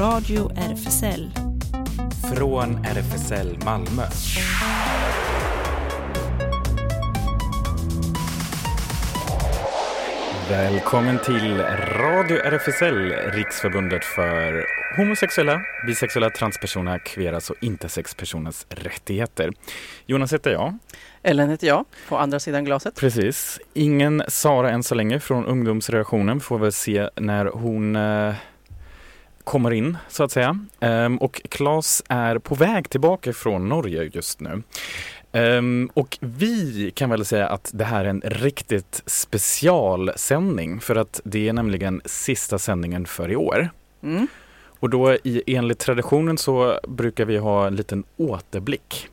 Radio RFSL. Från RFSL Malmö. Välkommen till Radio RFSL, Riksförbundet för homosexuella, bisexuella, transpersoner, kveras och intersexpersoners rättigheter. Jonas heter jag. Ellen heter jag, på andra sidan glaset. Precis. Ingen Sara än så länge från ungdomsredaktionen. Får väl se när hon eh, kommer in så att säga. Um, och Claes är på väg tillbaka från Norge just nu. Um, och vi kan väl säga att det här är en riktigt specialsändning för att det är nämligen sista sändningen för i år. Mm. Och då i, enligt traditionen så brukar vi ha en liten återblick.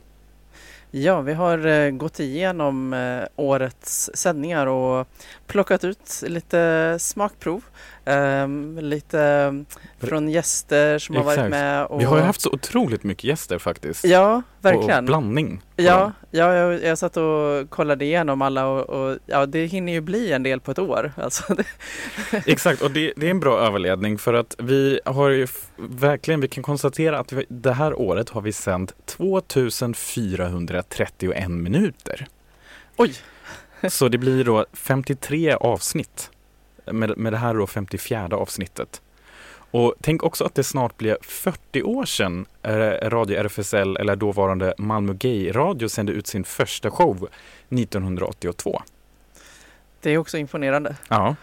Ja, vi har eh, gått igenom eh, årets sändningar och plockat ut lite smakprov. Ehm, lite från gäster som har varit Exakt. med. Och... Vi har ju haft så otroligt mycket gäster faktiskt. Ja, Och verkligen. blandning. på Ja, ja jag, jag satt och kollade igenom alla och, och ja, det hinner ju bli en del på ett år. Alltså, det, Exakt, och det, det är en bra överledning för att vi har ju verkligen, vi kan konstatera att vi, det här året har vi sänt 2431 minuter. oj, Så det blir då 53 avsnitt. Med, med det här då 54 avsnittet. Och tänk också att det snart blir 40 år sedan eh, Radio RFSL, eller dåvarande Malmö Gay Radio, sände ut sin första show 1982 det är också imponerande. Ja,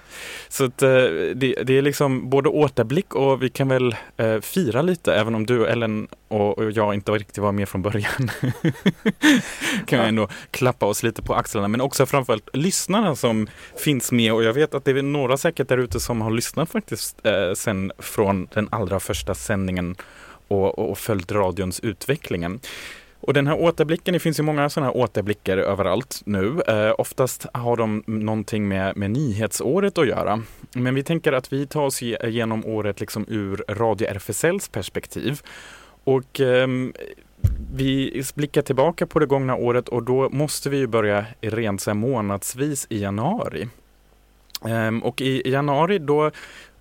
så att, eh, det, det är liksom både återblick och vi kan väl eh, fira lite, även om du Ellen och, och jag inte riktigt var med från början. kan vi ändå klappa oss lite på axlarna, men också framförallt lyssnarna som finns med och jag vet att det är några säkert där ute som har lyssnat faktiskt eh, sen från den allra första sändningen och, och, och följt radions utvecklingen. Och den här återblicken, det finns ju många sådana här återblickar överallt nu. Eh, oftast har de någonting med, med nyhetsåret att göra. Men vi tänker att vi tar oss igenom året liksom ur Radio RFSLs perspektiv. Och eh, vi blickar tillbaka på det gångna året och då måste vi ju börja rent så månadsvis i januari. Ehm, och i januari då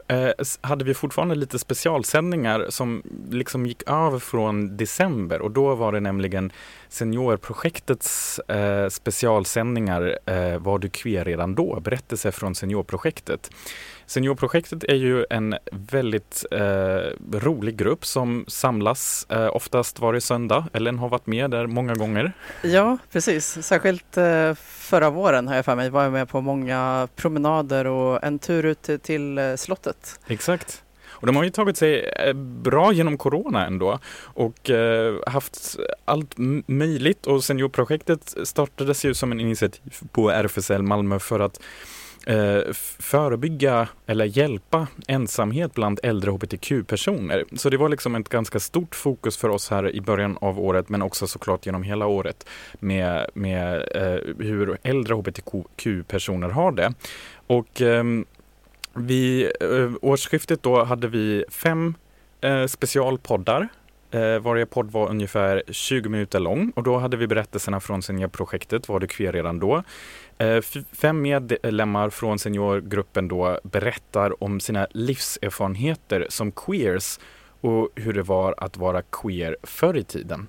Eh, hade vi fortfarande lite specialsändningar som liksom gick över från december och då var det nämligen Seniorprojektets eh, specialsändningar eh, Var du queer redan då? Berättelser från Seniorprojektet. Seniorprojektet är ju en väldigt eh, rolig grupp som samlas eh, oftast varje söndag. Ellen har varit med där många gånger. Ja, precis. Särskilt eh, förra våren har jag för mig var jag med på många promenader och en tur ut till, eh, slottet. Exakt. Och de har ju tagit sig eh, bra genom corona ändå och eh, haft allt möjligt och Seniorprojektet startades ju som en initiativ på RFSL Malmö för att Eh, förebygga eller hjälpa ensamhet bland äldre hbtq-personer. Så det var liksom ett ganska stort fokus för oss här i början av året men också såklart genom hela året med, med eh, hur äldre hbtq-personer har det. Och ehm, vid eh, årsskiftet då hade vi fem eh, specialpoddar. Eh, varje podd var ungefär 20 minuter lång och då hade vi berättelserna från seniorprojektet, Var du queer redan då? Eh, fem medlemmar från seniorgruppen då berättar om sina livserfarenheter som queers och hur det var att vara queer förr i tiden.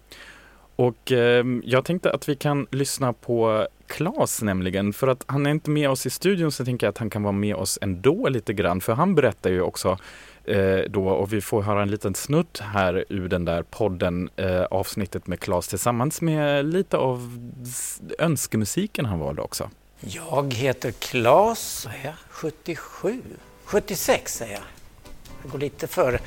Och eh, jag tänkte att vi kan lyssna på Klas nämligen, för att han är inte med oss i studion så tänker jag att han kan vara med oss ändå lite grann, för han berättar ju också eh, då och vi får höra en liten snutt här ur den där podden, eh, avsnittet med Klas tillsammans med lite av önskemusiken han valde också. Jag heter Claes, vad är jag? 77? 76 är jag. Jag går lite före.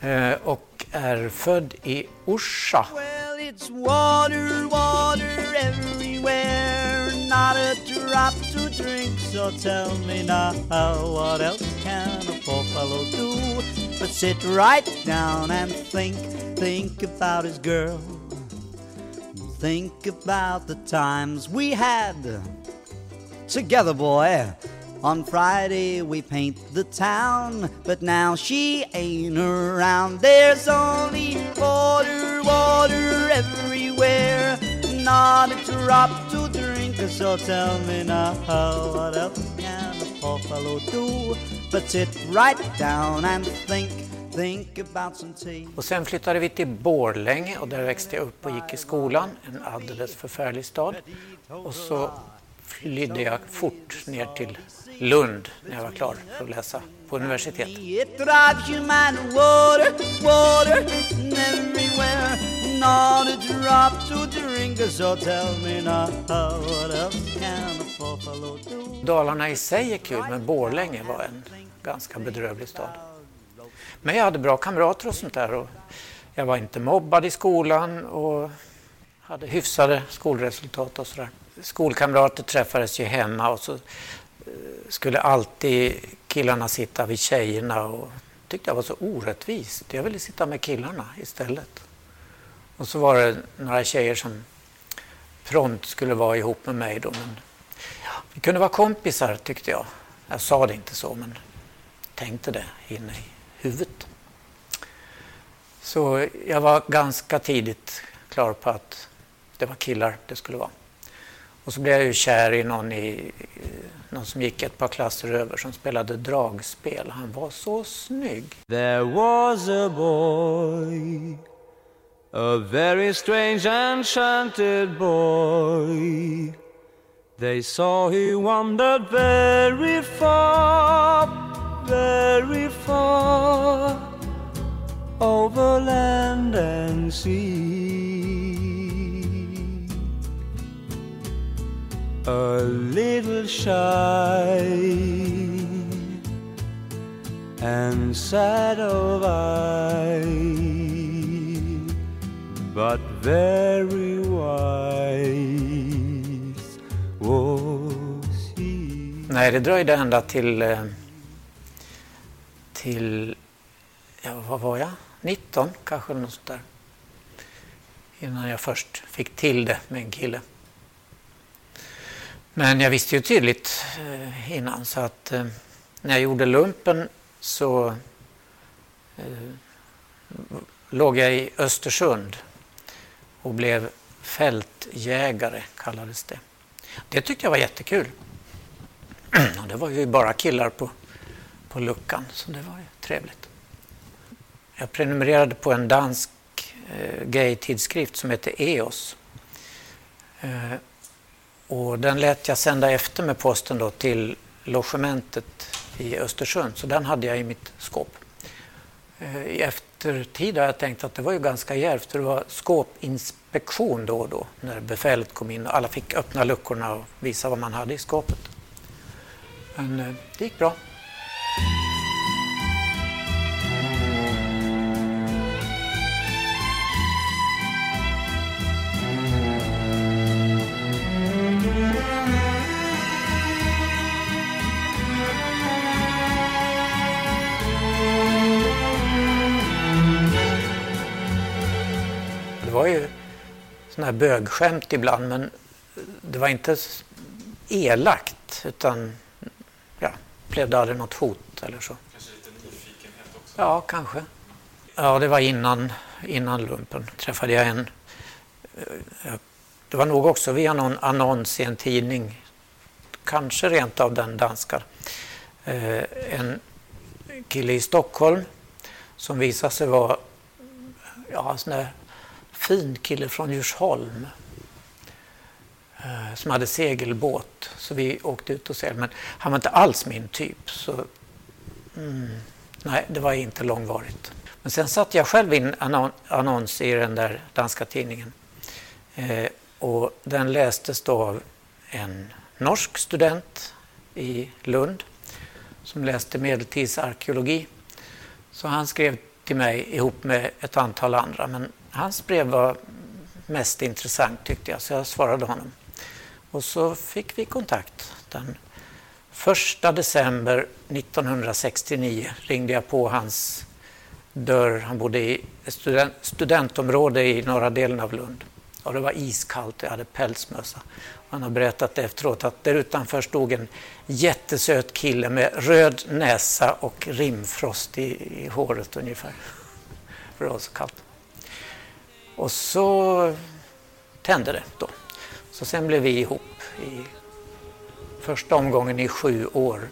Eh, Och är född i Orsa. Well, not a drop to drink. So tell me now, what else can a poor fellow do but sit right down and think, think about his girl, think about the times we had together, boy. On Friday we paint the town, but now she ain't around. There's only water, water everywhere, not a drop to drink. So tell me now, what else can a poor fellow do but sit right down and think. Och sen flyttade vi till Borlänge och där växte jag upp och gick i skolan. En alldeles förfärlig stad. Och så flydde jag fort ner till Lund när jag var klar för att läsa på universitet. Not a drop to drink. So tell me now, what else can a buffalo do? Dalarna i sig är kul, men Borlänge var en ganska bedrövlig stad. Men jag hade bra kamrater och sånt där. Och jag var inte mobbad i skolan och hade hyfsade skolresultat och sådär. Skolkamrater träffades ju hemma och så eh, skulle alltid killarna sitta vid tjejerna och tyckte jag var så orättvist. Jag ville sitta med killarna istället. Och så var det några tjejer som prompt skulle vara ihop med mig då. Men vi kunde vara kompisar tyckte jag. Jag sa det inte så men tänkte det inne i huvudet. Så jag var ganska tidigt klar på att det var killar det skulle vara. Och så blev jag ju kär i någon, i, någon som gick ett par klasser över som spelade dragspel. Han var så snygg. There was a boy, a very strange enchanted boy. They saw he wandered very far, very far over land and sea. A little shy and sad of eye, but very wise was he. Nej, det dröjde ända till, eh, till ja, vad var jag? 19 kanske något sånt där. Innan jag först fick till det med en kille. Men jag visste ju tydligt eh, innan så att eh, när jag gjorde lumpen så eh, låg jag i Östersund och blev fältjägare kallades det. Det tyckte jag var jättekul. Och det var ju bara killar på, på luckan så det var ju trevligt. Jag prenumererade på en dansk eh, gay-tidskrift som heter EOS. Eh, och den lät jag sända efter med posten då till logementet i Östersund, så den hade jag i mitt skåp. Eh, I eftertid har jag tänkt att det var ju ganska djärvt, för det var skåpinspektion då och då när befälet kom in och alla fick öppna luckorna och visa vad man hade i skåpet. Men eh, det gick bra. Här bögskämt ibland men det var inte elakt utan ja, blev det aldrig något hot eller så. Kanske lite nyfikenhet också? Ja, kanske. Ja, det var innan, innan lumpen träffade jag en. eh, Det var nog också via någon annons i en tidning, kanske rent av den danska. Eh, En kille i Stockholm som visade sig vara ja, en sån där fin kille från Djursholm eh, som hade segelbåt. Så vi åkte ut och seglade. Men han var inte alls min typ. Så, mm, nej, det var inte långvarigt. Men sen satte jag själv in annon- annons i den där danska tidningen. Eh, och den lästes då av en norsk student i Lund som läste medeltidsarkeologi. Så han skrev till mig ihop med ett antal andra. Men hans brev var mest intressant tyckte jag, så jag svarade honom. Och så fick vi kontakt. Den 1 december 1969 ringde jag på hans dörr. Han bodde i ett student, studentområde i norra delen av Lund. Och det var iskallt och jag hade pälsmössa. Han har berättat efteråt att där utanför stod en jättesöt kille med röd näsa och rimfrost i, i håret ungefär. För det var så kallt. Och så tände det då. Så sen blev vi ihop i första omgången i sju år.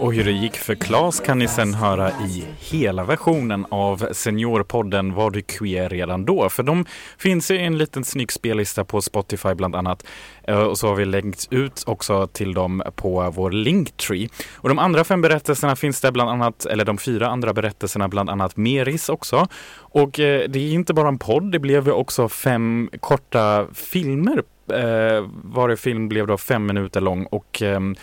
Och hur det gick för Klas kan ni sen höra i hela versionen av Seniorpodden Var du queer redan då? För de finns i en liten snygg spellista på Spotify bland annat. Eh, och så har vi länkt ut också till dem på vår Linktree. Och de andra fem berättelserna finns där bland annat, eller de fyra andra berättelserna bland annat Meris också. Och eh, det är inte bara en podd, det blev ju också fem korta filmer. Eh, varje film blev då fem minuter lång och ehm,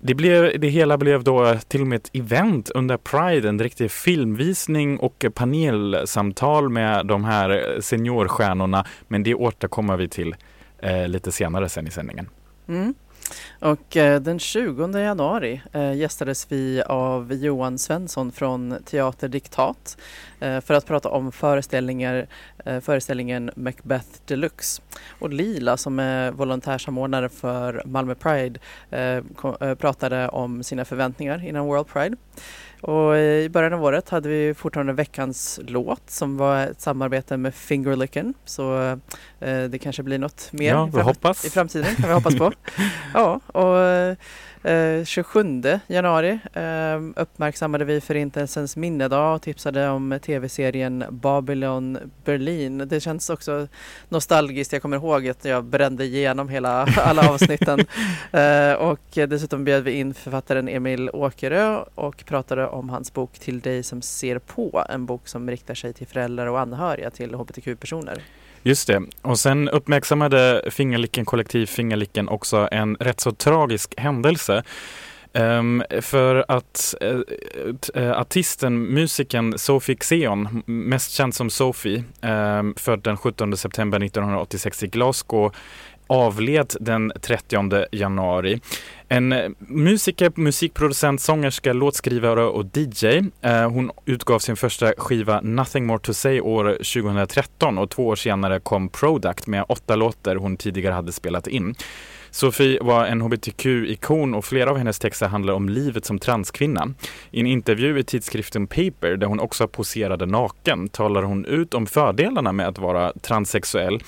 det, blev, det hela blev då till och med ett event under Pride, en riktig filmvisning och panelsamtal med de här eh, seniorstjärnorna. Men det återkommer vi till eh, lite senare sen i sändningen. Mm. Och eh, den 20 januari eh, gästades vi av Johan Svensson från Teater Diktat eh, för att prata om föreställningar, eh, föreställningen Macbeth Deluxe. Och Lila som är volontärsamordnare för Malmö Pride eh, kom, eh, pratade om sina förväntningar innan World Pride. Och i början av året hade vi fortfarande veckans låt som var ett samarbete med Fingerlicken. Så eh, det kanske blir något mer Ja, i, vi fram- hoppas. i framtiden kan vi hoppas på. ja, och eh, 27 januari eh, uppmärksammade vi Förintelsens minnedag och tipsade om tv-serien Babylon Berlin. Det känns också nostalgiskt. Jag kommer ihåg att jag brände igenom hela, alla avsnitten. Eh, och dessutom bjöd vi in författaren Emil Åkerö och pratade om hans bok Till dig som ser på. En bok som riktar sig till föräldrar och anhöriga till hbtq-personer. Just det. Och sen uppmärksammade Fingerlicken kollektiv Fingerlicken också en rätt så tragisk händelse. Um, för att uh, uh, artisten, musikern Sophie Xeon, mest känd som Sophie, um, född den 17 september 1986 i Glasgow, avled den 30 januari. En musiker, musikproducent, sångerska, låtskrivare och DJ. Eh, hon utgav sin första skiva Nothing More To Say år 2013 och två år senare kom Product med åtta låtar hon tidigare hade spelat in. Sofie var en hbtq-ikon och flera av hennes texter handlar om livet som transkvinna. I en intervju i tidskriften Paper, där hon också poserade naken, talar hon ut om fördelarna med att vara transsexuell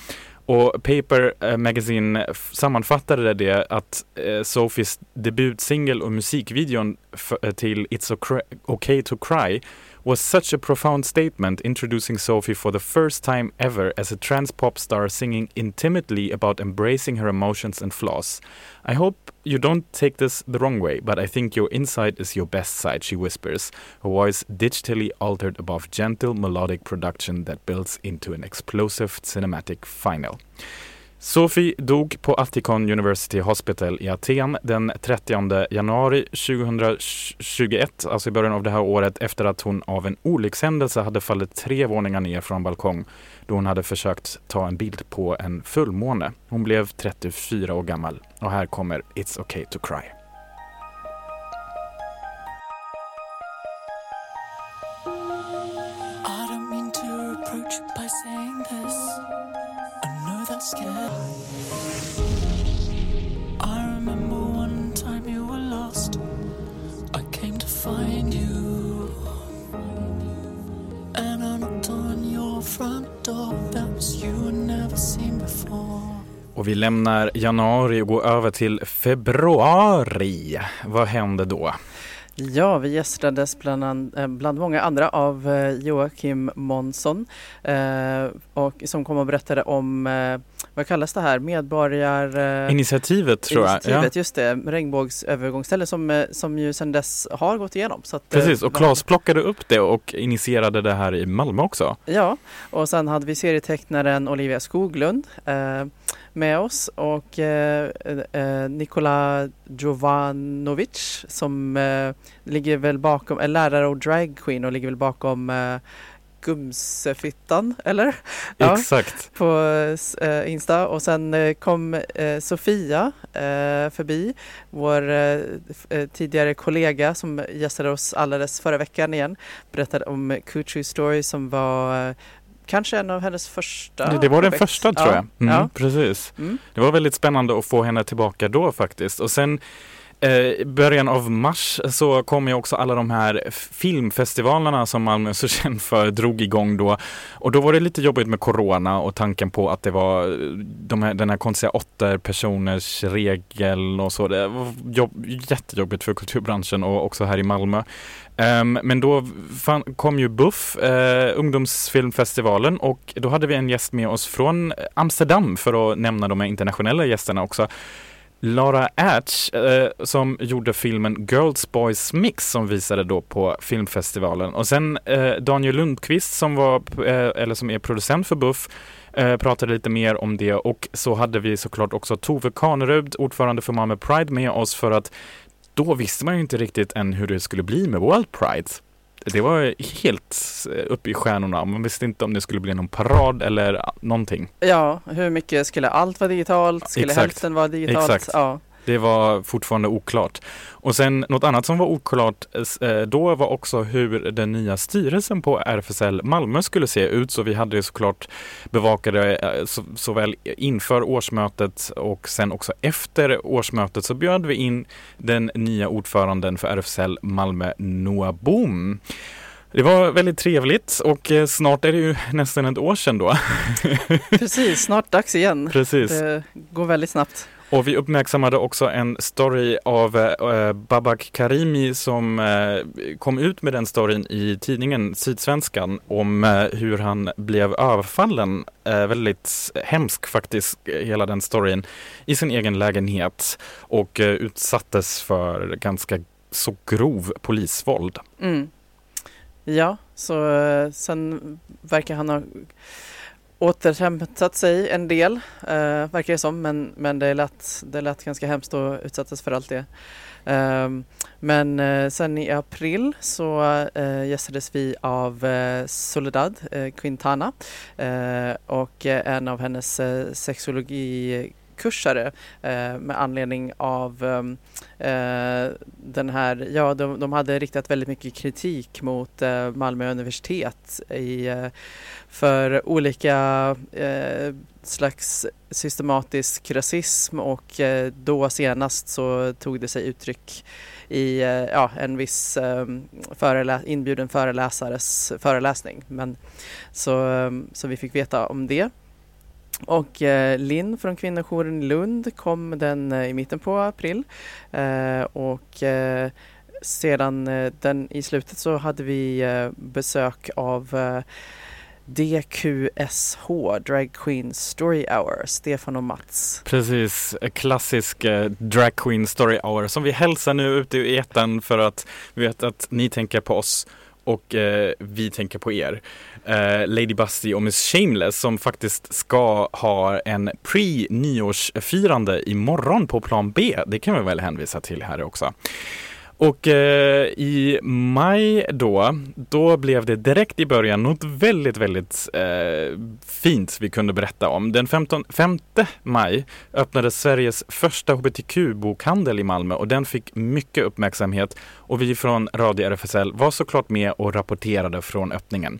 och Paper eh, Magazine sammanfattade det att eh, Sophies debutsingel och musikvideon eh, till It's Okay to Cry was such a profound statement introducing Sophie for the first time ever as a trans pop star singing intimately about embracing her emotions and flaws. I hope you don't take this the wrong way, but I think your inside is your best side, she whispers, her voice digitally altered above gentle melodic production that builds into an explosive cinematic final. Sophie dog på Attikon University Hospital i Aten den 30 januari 2021, alltså i början av det här året, efter att hon av en olyckshändelse hade fallit tre våningar ner från en balkong då hon hade försökt ta en bild på en fullmåne. Hon blev 34 år gammal och här kommer It's okay to cry. Och vi lämnar januari och går över till februari. Vad hände då? Ja, vi gästades bland, an, eh, bland många andra av eh, Joakim Månsson eh, och som kom och berättade om, eh, vad kallas det här, medborgar... eh, Initiativet tror jag. Ja. Just det, regnbågsövergångsställe som, eh, som ju sedan dess har gått igenom. Att, Precis, och Claes plockade upp det och initierade det här i Malmö också. Ja, och sen hade vi serietecknaren Olivia Skoglund med oss och eh, eh, Nikola Jovanovic som eh, ligger väl bakom, är lärare och dragqueen och ligger väl bakom eh, Gumsefittan, eller? Ja. Exakt. på eh, Insta och sen eh, kom eh, Sofia eh, förbi, vår eh, eh, tidigare kollega som gästade oss alldeles förra veckan igen, berättade om Kuchu Story som var kanske en av hennes första Det, det var den projekt. första tror Ja, jag. Mm, Ja. Precis. Mm. Det var väldigt spännande att få henne tillbaka då faktiskt. Och sen eh, i början av mars så kom ju också alla de här filmfestivalerna som Malmö är så känd för drog igång då. Och då var det lite jobbigt med corona och tanken på att det var eh, de här, den här konstiga åtta personers regel och så. Det var jobb, jättejobbigt för kulturbranschen och också här i Malmö. Um, men då fan, kom ju Buff, uh, ungdomsfilmfestivalen och då hade vi en gäst med oss från Amsterdam för att nämna de här internationella gästerna också. Lara Ertz eh, som gjorde filmen Girls Boys Mix som visade då på filmfestivalen och sen eh, Daniel Lundqvist som var eh, eller som är producent för Buff eh, pratade lite mer om det och så hade vi såklart också Tove Kanerud, ordförande för Malmö Pride med oss för att då visste man ju inte riktigt än hur det skulle bli med World Pride. Det var helt uppe i stjärnorna. Man visste inte om det skulle bli någon parad eller någonting. Ja, hur mycket skulle allt vara digitalt? Skulle Exakt. hälften vara digitalt? Exakt. Ja. Det var fortfarande oklart. Och sen något annat som var oklart eh, då var också hur den nya styrelsen på RFSL Malmö skulle se ut. Så vi hade såklart bevakade eh, så, såväl inför årsmötet och sen också efter årsmötet så bjöd vi in den nya ordföranden för RFSL Malmö, Noah Boom. Det var väldigt trevligt och eh, snart är det ju nästan ett år sedan då. Precis, snart dags igen. Precis. Det går väldigt snabbt. Och vi uppmärksammade också en story av äh, Babak Karimi som äh, kom ut med den storyn i tidningen Sydsvenskan om äh, hur han blev överfallen. Väldigt hemsk faktiskt, hela den storyn, i sin egen lägenhet och utsattes för ganska så grov polisvåld. Mm. Ja, så sen verkar han ha återhämtat sig en del, eh, verkar det som, men, men det, lät, det lät ganska hemskt att utsättas för allt det. Eh, men eh, sen i april så eh, gästades vi av eh, Soledad eh, Quintana eh, och eh, en av hennes eh, sexologikursare eh, med anledning av ehm, eh, den här, ja de, de hade riktat väldigt mycket kritik mot eh, Malmö universitet i, eh, för olika eh, slags systematisk rasism och eh, då senast så tog det sig uttryck i eh, ja, en viss ehm, förelä- inbjuden föreläsares föreläsning. Men, så, ehm, så vi fick veta om det. Och eh, Linn från kvinnojouren i Lund kom den eh, i mitten på april eh, och eh, sedan den i slutet så hade vi besök av DQSH, Drag Queen Story Hour, Stefan och Mats. Precis, klassisk eh, drag queen story hour som vi hälsar nu ute i etern för att vi vet att ni tänker på oss och eh, vi tänker på er. Eh, Lady Busty och Miss Shameless som faktiskt ska ha en pre-nyårsfirande imorgon på plan B. Det kan vi väl hänvisa till här också. Och eh, i maj då, då blev det direkt i början något väldigt, väldigt eh, fint vi kunde berätta om. Den 15, 5 maj öppnades Sveriges första hbtq-bokhandel i Malmö och den fick mycket uppmärksamhet och vi från Radio RFSL var såklart med och rapporterade från öppningen.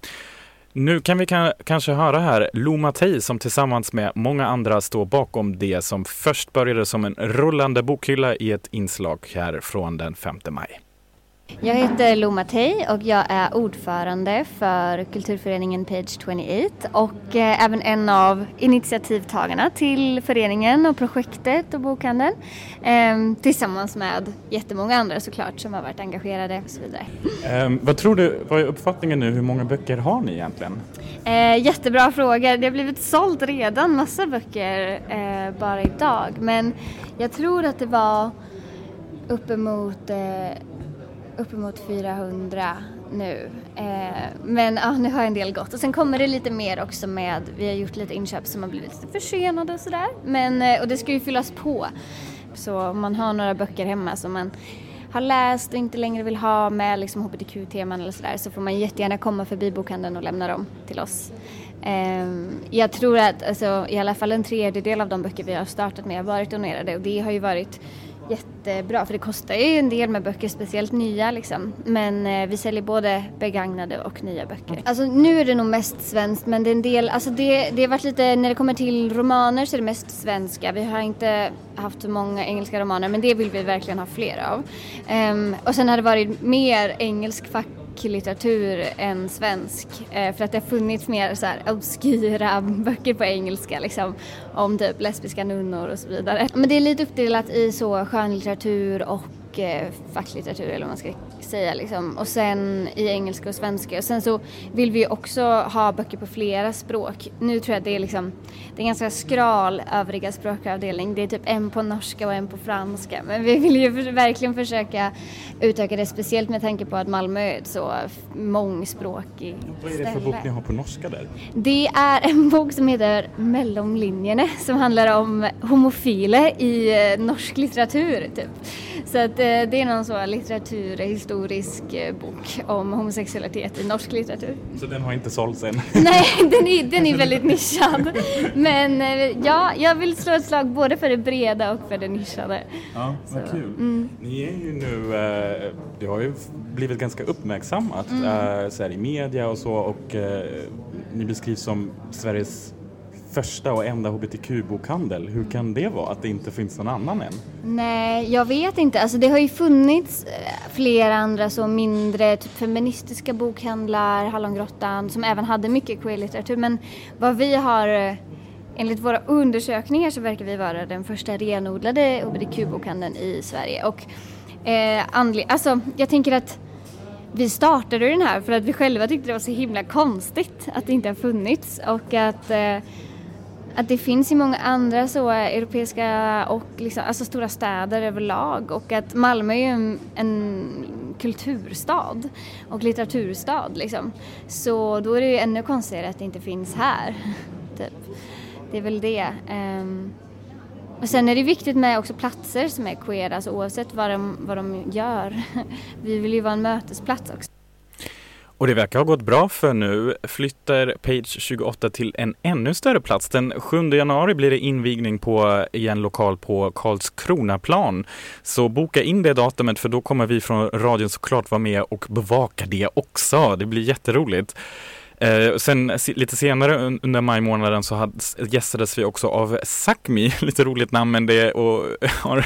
Nu kan vi kanske höra här Lo Mattei som tillsammans med många andra står bakom det som först började som en rullande bokhylla i ett inslag här från den 5 maj. Jag heter Lo Mattei och jag är ordförande för kulturföreningen Page 28 och eh, även en av initiativtagarna till föreningen och projektet och bokhandeln. Eh, tillsammans med jättemånga andra såklart som har varit engagerade och så vidare. Ehm, vad tror du, vad är uppfattningen nu, hur många böcker har ni egentligen? Eh, jättebra fråga. Det har blivit sålt redan massa böcker eh, bara idag men jag tror att det var uppemot eh, uppemot 400 nu. Eh, men ja, nu har en del gått. Och sen kommer det lite mer också med, vi har gjort lite inköp som har blivit lite försenade och sådär. Men, eh, och det ska ju fyllas på. Så om man har några böcker hemma som man har läst och inte längre vill ha med liksom hbtq-teman eller sådär så får man jättegärna komma förbi bokhandeln och lämna dem till oss. Eh, jag tror att alltså, i alla fall en tredjedel av de böcker vi har startat med har varit donerade och det har ju varit jättebra för det kostar ju en del med böcker, speciellt nya liksom. Men eh, vi säljer både begagnade och nya böcker. Alltså nu är det nog mest svenskt men det är en del, alltså det, det har varit lite, när det kommer till romaner så är det mest svenska. Vi har inte haft så många engelska romaner men det vill vi verkligen ha fler av. Ehm, och sen har det varit mer engelsk facklitteratur än svensk. Eh, för att det har funnits mer så här obskyra böcker på engelska liksom. Om typ lesbiska nunnor och så vidare. Men det är lite uppdelat i så skönlitteratur och eh, facklitteratur eller vad man ska säga liksom. Och sen i engelska och svenska. Och sen så vill vi också ha böcker på flera språk. Nu tror jag att det är liksom, det är en ganska skral övriga språkavdelning. Det är typ en på norska och en på franska. Men vi vill ju verkligen försöka utöka det, speciellt med tanke på att Malmö är ett så mångspråkig Vad är det för ställe. bok ni har på norska där? Det är en bok som heter Mellomlinjene som handlar om homofiler i eh, norsk litteratur typ. Så att eh, det är någon så litteraturhistorisk eh, bok om homosexualitet i norsk litteratur. Så den har inte sålts än? Nej, den är, den är väldigt nischad. Men eh, ja, jag vill slå ett slag både för det breda och för det nischade. Ja, vad Så, kul. mm. Ni är ju nu, eh, det har ju blivit ganska uppmärksammat Mm. eh, så här, i media och så och eh, ni beskrivs som Sveriges första och enda hbtq-bokhandel. Hur kan det vara att det inte finns någon annan än? Nej, jag vet inte. Alltså det har ju funnits eh, flera andra så mindre typ feministiska bokhandlar, Hallongrottan, som även hade mycket queer-litteratur. Men vad vi har, eh, enligt våra undersökningar så verkar vi vara den första renodlade hbtq-bokhandeln i Sverige. Och eh, alltså jag tänker att vi startade den här för att vi själva tyckte det var så himla konstigt att det inte har funnits och att eh, att det finns i många andra så europeiska och liksom, alltså stora städer överlag och att Malmö är ju en, en kulturstad och litteraturstad liksom. Så då är det ju ännu konstigare att det inte finns här. typ. Det är väl det. Um, och sen är det viktigt med också platser som är queer, alltså oavsett vad de, vad de gör. Vi vill ju vara en mötesplats också. Och det verkar ha gått bra för nu flyttar Page 28 till en ännu större plats. Den 7 januari blir det invigning på i en lokal på Karlskronaplan. Så boka in det datumet för då kommer vi från radion såklart vara med och bevaka det också. Det blir jätteroligt. Eh, sen lite senare under maj månaden så hade, gästades vi också av Sakmi, lite roligt namn men det och har,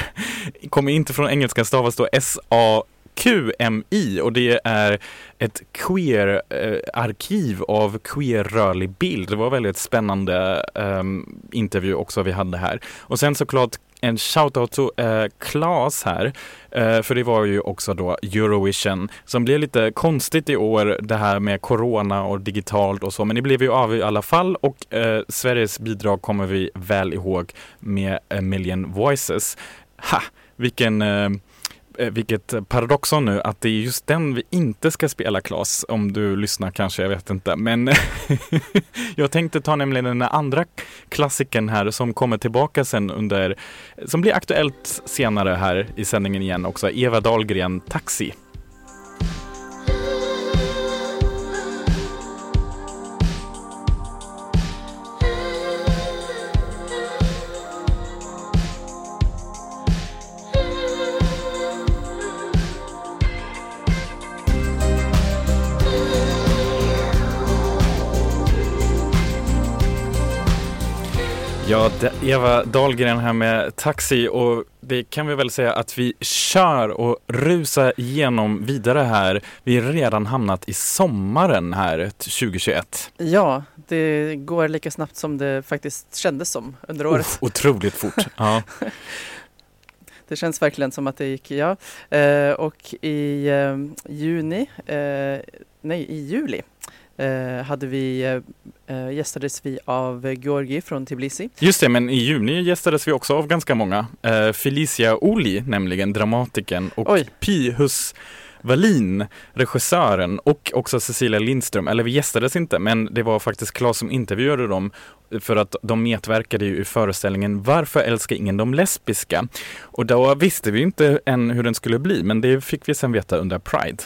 kommer inte från engelska, stavas då S-A QMI och det är ett queer-arkiv eh, av queer-rörlig bild. Det var väldigt spännande ehm, intervju också vi hade här. Och sen såklart en shout-out till uh, eh, Klas här, eh, för det var ju också då Eurovision som blev lite konstigt i år det här med corona och digitalt och så, men det blev ju av i alla fall och eh, Sveriges bidrag kommer vi väl ihåg med A Million Voices. Ha, vilken eh, Eh, vilket paradoxon nu att det är just den vi inte ska spela Klas, om du lyssnar kanske, jag vet inte. Men jag tänkte ta nämligen den andra klassiken här som kommer tillbaka sen under, som blir aktuellt senare här i sändningen igen också, Eva Dahlgren, Taxi. Eva Dahlgren här med Taxi och det kan vi väl säga att vi kör och rusar igenom vidare här. Vi har redan hamnat i sommaren här 2021. Ja, det går lika snabbt som det faktiskt kändes som under året. Uff, otroligt fort. Ja. Det känns verkligen som att det gick, ja. Eh, och i eh, juni, eh, nej i juli eh, hade vi, eh, eh, gästades vi av Georgi från Tbilisi. Just det, men i juni gästades vi också av ganska många. Eh, Felicia Oli, nämligen dramatikern och Oj. Pihus Wallin, regissören och också Cecilia Lindström, eller vi gästades inte, men det var faktiskt Claes som intervjuade dem för att de medverkade ju i föreställningen Varför älskar ingen de lesbiska? Och då visste vi inte än hur den skulle bli, men det fick vi sen veta under Pride.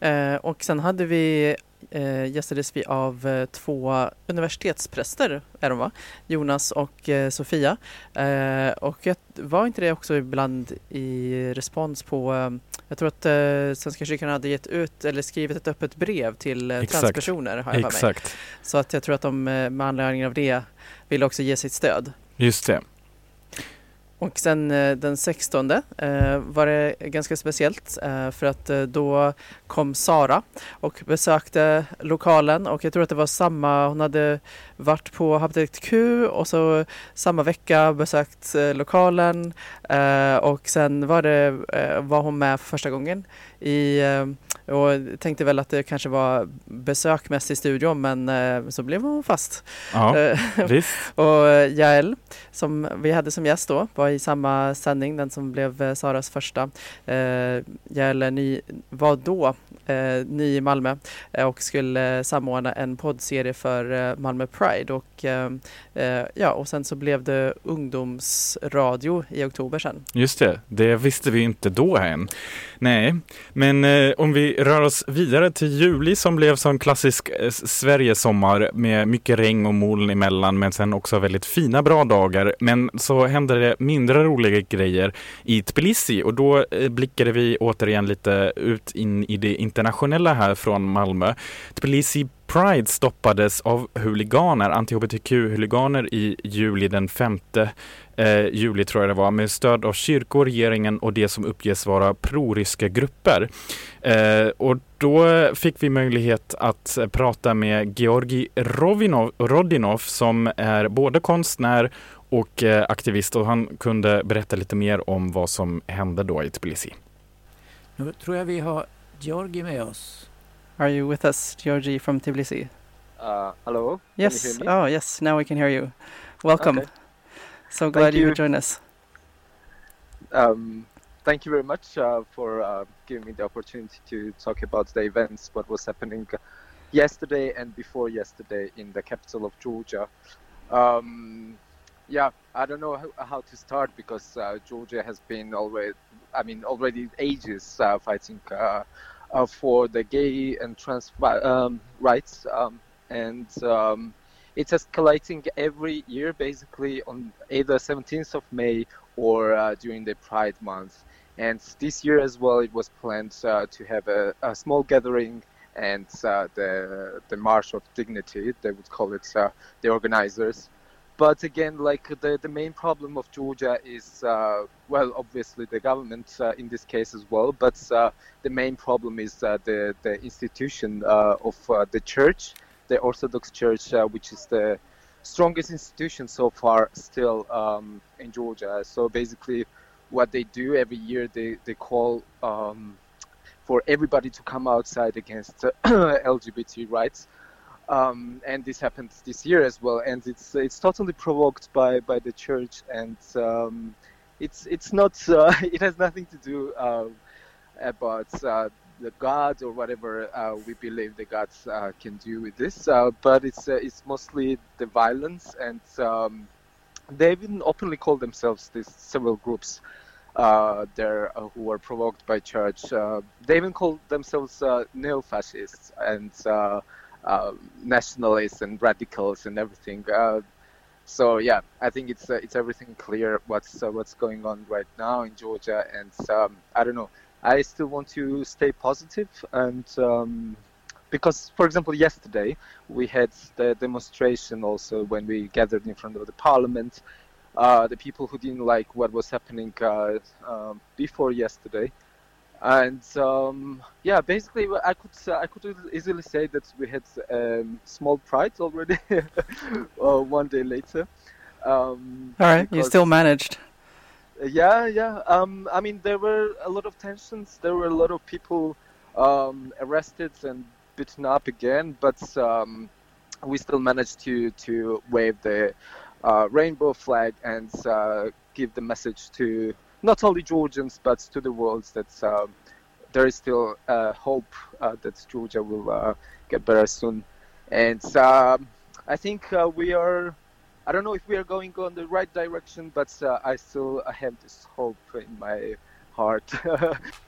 Eh, och sen hade vi eh, gästades vi av eh, två universitetspräster, är de va? Jonas och eh, Sofia. Eh, och jag, var inte det också ibland i respons på eh, jag tror att eh, Svenska kyrkan hade gett ut eller skrivit ett öppet brev till eh, Exakt. transpersoner har jag för mig. Exakt, Så att jag tror att de eh, med anledning av det vill också ge sitt stöd. just det. Och sen eh, den 16 eh, var det ganska speciellt eh, för att då kom Sara och besökte lokalen och jag tror att det var samma, hon hade varit på Habitat Q och så samma vecka besökt eh, lokalen eh, och sen var, det, eh, var hon med för första gången i eh, och tänkte väl att det kanske var besök mest i studion men eh, så blev hon fast. Ja, visst. och Jael som vi hade som gäst då var i samma sändning, den som blev Saras första. Jael ny, var då ny i Malmö och skulle samordna en poddserie för Malmö Pride och eh, eh, ja och sen så blev det ungdomsradio i oktober sen. Just det, det visste vi inte då än. Nej, men eh, om vi rör oss vidare till juli som blev som klassisk eh, Sverigesommar med mycket regn och moln emellan men sen också väldigt fina bra dagar. Men så hände det mindre roliga grejer i Tbilisi och då eh, blickade vi återigen lite ut in i det internationella här från Malmö. Tbilisi Pride stoppades av huliganer, anti-hbtq-huliganer i juli den femte eh, juli tror jag det var, med stöd av kyrkor, regeringen och det som uppges vara proryska grupper. Eh, och då fick vi möjlighet att prata med Georgi Rovinov, Rodinov som är både konstnär och eh, aktivist och han kunde berätta lite mer om vad som hände då i Tbilisi. Nu tror jag vi har Georgi med oss. Are you with us, Georgi from Tbilisi? Uh, hello. Yes. Can you hear me? Oh, yes. Now we can hear you. Welcome. Okay. So glad you you. could join us. Um, thank you very much uh, for uh, giving me the opportunity to talk about the events, what was happening yesterday and before yesterday in the capital of Georgia. Um, yeah, I don't know how, how to start because uh, Georgia has been always, I mean, already ages uh, fighting uh, uh, for the gay and trans um, rights, um, and um, it's escalating every year, basically on either 17th of May or uh, during the Pride month. And this year as well, it was planned uh, to have a, a small gathering and uh, the the March of Dignity, they would call it, uh, the organizers. But again, like the, the main problem of Georgia is, uh, well, obviously the government uh, in this case as well, but the main problem is the, the institution of the church, the Orthodox Church, uh, which is the strongest institution so far still um, in Georgia. So basically, what they do every year, they, they call um, for everybody to come outside against LGBT rights. Um, and this happened this year as well, and it's it's totally provoked by, by the church, and um, it's it's not uh, it has nothing to do uh, about uh, the gods or whatever uh, we believe the gods uh, can do with this, uh, but it's uh, it's mostly the violence, and um, they even openly call themselves these several groups uh, there uh, who were provoked by church. They even call themselves neo-fascists and nationalists and radicals and everything. So yeah, I think it's it's everything clear what's what's going on right now in Georgia, and um, I don't know. I still want to stay positive and. Um, because, for example, yesterday we had the demonstration also when we gathered in front of the parliament. Uh, the people who didn't like what was happening uh, um, before yesterday, and um, yeah, basically I could I could easily say that we had um, small pride already uh, one day later. Um, All right, you still managed. Yeah, yeah. Um, I mean, there were a lot of tensions. There were a lot of people um, arrested and beaten up again, but um, we still managed to to wave the uh, rainbow flag and uh, give the message to not only Georgians but to the world that um, there is still uh, hope uh, that Georgia will uh, get better soon. And um, I think uh, we are. I don't know if we are going on the right direction, but uh, I still have this hope in my heart.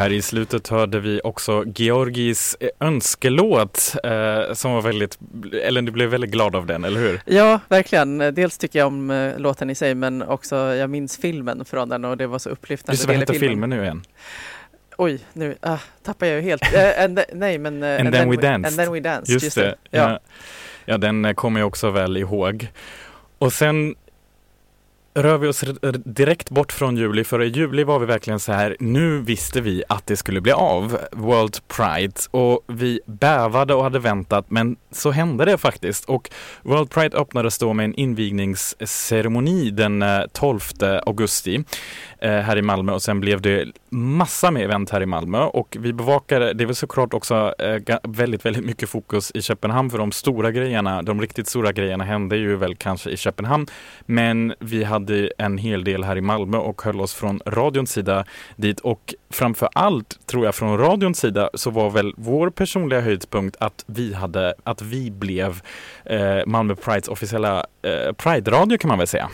här i slutet hörde vi också Georgis eh, önskelåt eh, som var väldigt, eller du blev väldigt glad av den, eller hur? Ja, verkligen. Dels tycker jag om eh, låten i sig men också jag minns filmen från den och det var så upplyftande. Just vad i heter filmen nu igen? Oj, nu ah, tappar jag ju helt. Eh, and nej, men... eh, And then we danced. And then we danced. Just, det. Ja. ja, den kommer jag också väl ihåg. Och sen rör vi oss direkt bort från juli, för i juli var vi verkligen så här, nu visste vi att det skulle bli av, World Pride, och vi bävade och hade väntat, men så hände det faktiskt. Och World Pride öppnades då med en invigningsceremoni den eh, 12 augusti Eh, här i Malmö och sen blev det massa med event här i Malmö och vi bevakade, det var såklart också eh, väldigt, väldigt mycket fokus i Köpenhamn för de stora grejerna, de riktigt stora grejerna hände ju väl kanske i Köpenhamn men vi hade en hel del här i Malmö och höll oss från radions sida dit och framför allt tror jag från radions sida så var väl vår personliga höjdpunkt att vi hade, att vi blev eh, Malmö Prides officiella eh, Pride-radio kan man väl säga.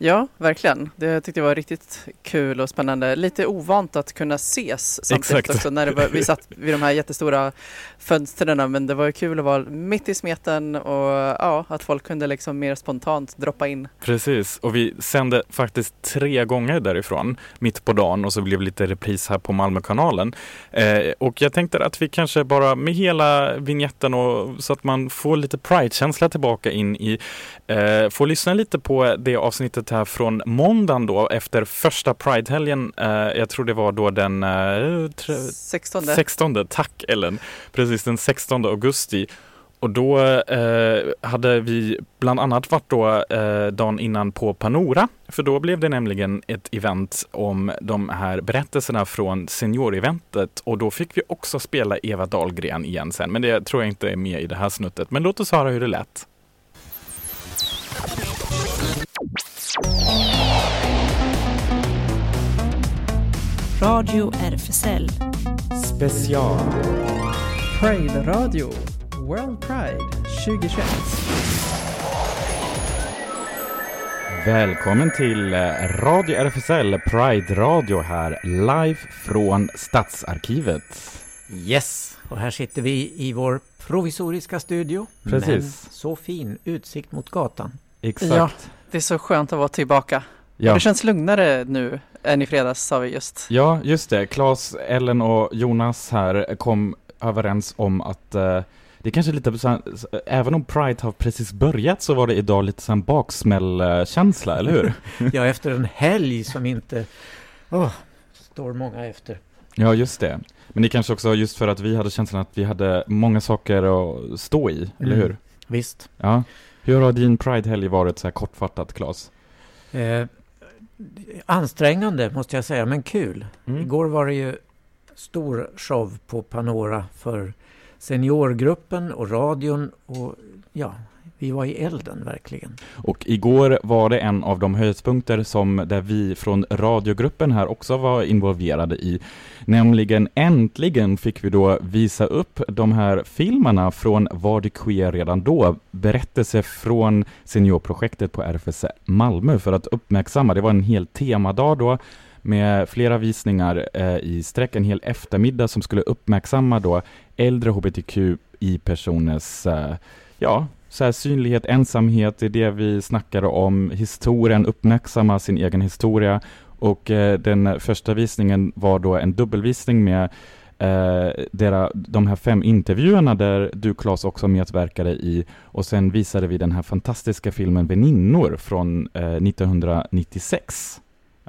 Ja, verkligen. Det tyckte jag var riktigt kul och spännande. Lite ovant att kunna ses samtidigt Exakt. också när det var, vi satt vid de här jättestora fönstren men det var kul att vara mitt i smeten och ja, att folk kunde liksom mer spontant droppa in. Precis, och vi sände faktiskt tre gånger därifrån mitt på dagen och så blev det lite repris här på Malmökanalen. Eh, och jag tänkte att vi kanske bara med hela vignetten och så att man får lite Pride-känsla tillbaka in i, eh, får lyssna lite på det avsnittet här från måndagen då efter första Pride-helgen. Eh, jag tror det var då den eh, tre- 16. 16, tack Ellen. Precis den 16 augusti. Och då eh, hade vi bland annat varit då eh, dagen innan på Panora. För då blev det nämligen ett event om de här berättelserna från senioreventet. Och då fick vi också spela Eva Dahlgren igen sen. Men det tror jag inte är med i det här snuttet. Men låt oss höra hur det lät. Radio RFSL. Special. Pride Radio, World Pride 2021. Välkommen till eh, Radio RFSL Pride Radio här live från Stadsarkivet. Yes, och här sitter vi i vår provisoriska studio. Precis. Men så fin utsikt mot gatan. Exakt. Ja, det är så skönt att vara tillbaka. Ja. Det känns lugnare nu än i fredags sa vi just. Ja, just det. Claes, Ellen och Jonas här kom överens om att eh, det är kanske lite, så även om Pride har precis börjat så var det idag lite så här en baksmällkänsla, eller hur? Ja, efter en helg som inte åh, står många efter. ja, just det. Men det kanske också just för att vi hade känslan att vi hade många saker att stå i, eller Mm. hur? Visst. Ja. Hur har din Pride-helg varit så här kortfattat, Claes? Eh, ansträngande måste jag säga, men kul. Mm. Igår var det ju stor show på Panora för seniorgruppen och radion och ja, vi var i elden verkligen. Och igår var det en av de höjdpunkter som där vi från radiogruppen här också var involverade i. Nämligen äntligen fick vi då visa upp de här filmerna från Var det queer redan då? Berättelse från seniorprojektet på RFSL Malmö för att uppmärksamma. Det var en hel temadag då med flera visningar eh, i sträck, en hel eftermiddag som skulle uppmärksamma då äldre hbtqi-personers eh, ja, så här synlighet, ensamhet, det är det vi snackade om, historien, uppmärksamma sin egen historia och eh, den första visningen var då en dubbelvisning med eh, dera, de här fem intervjuerna där du Claes också medverkade i och sen visade vi den här fantastiska filmen Väninnor från eh, 1996.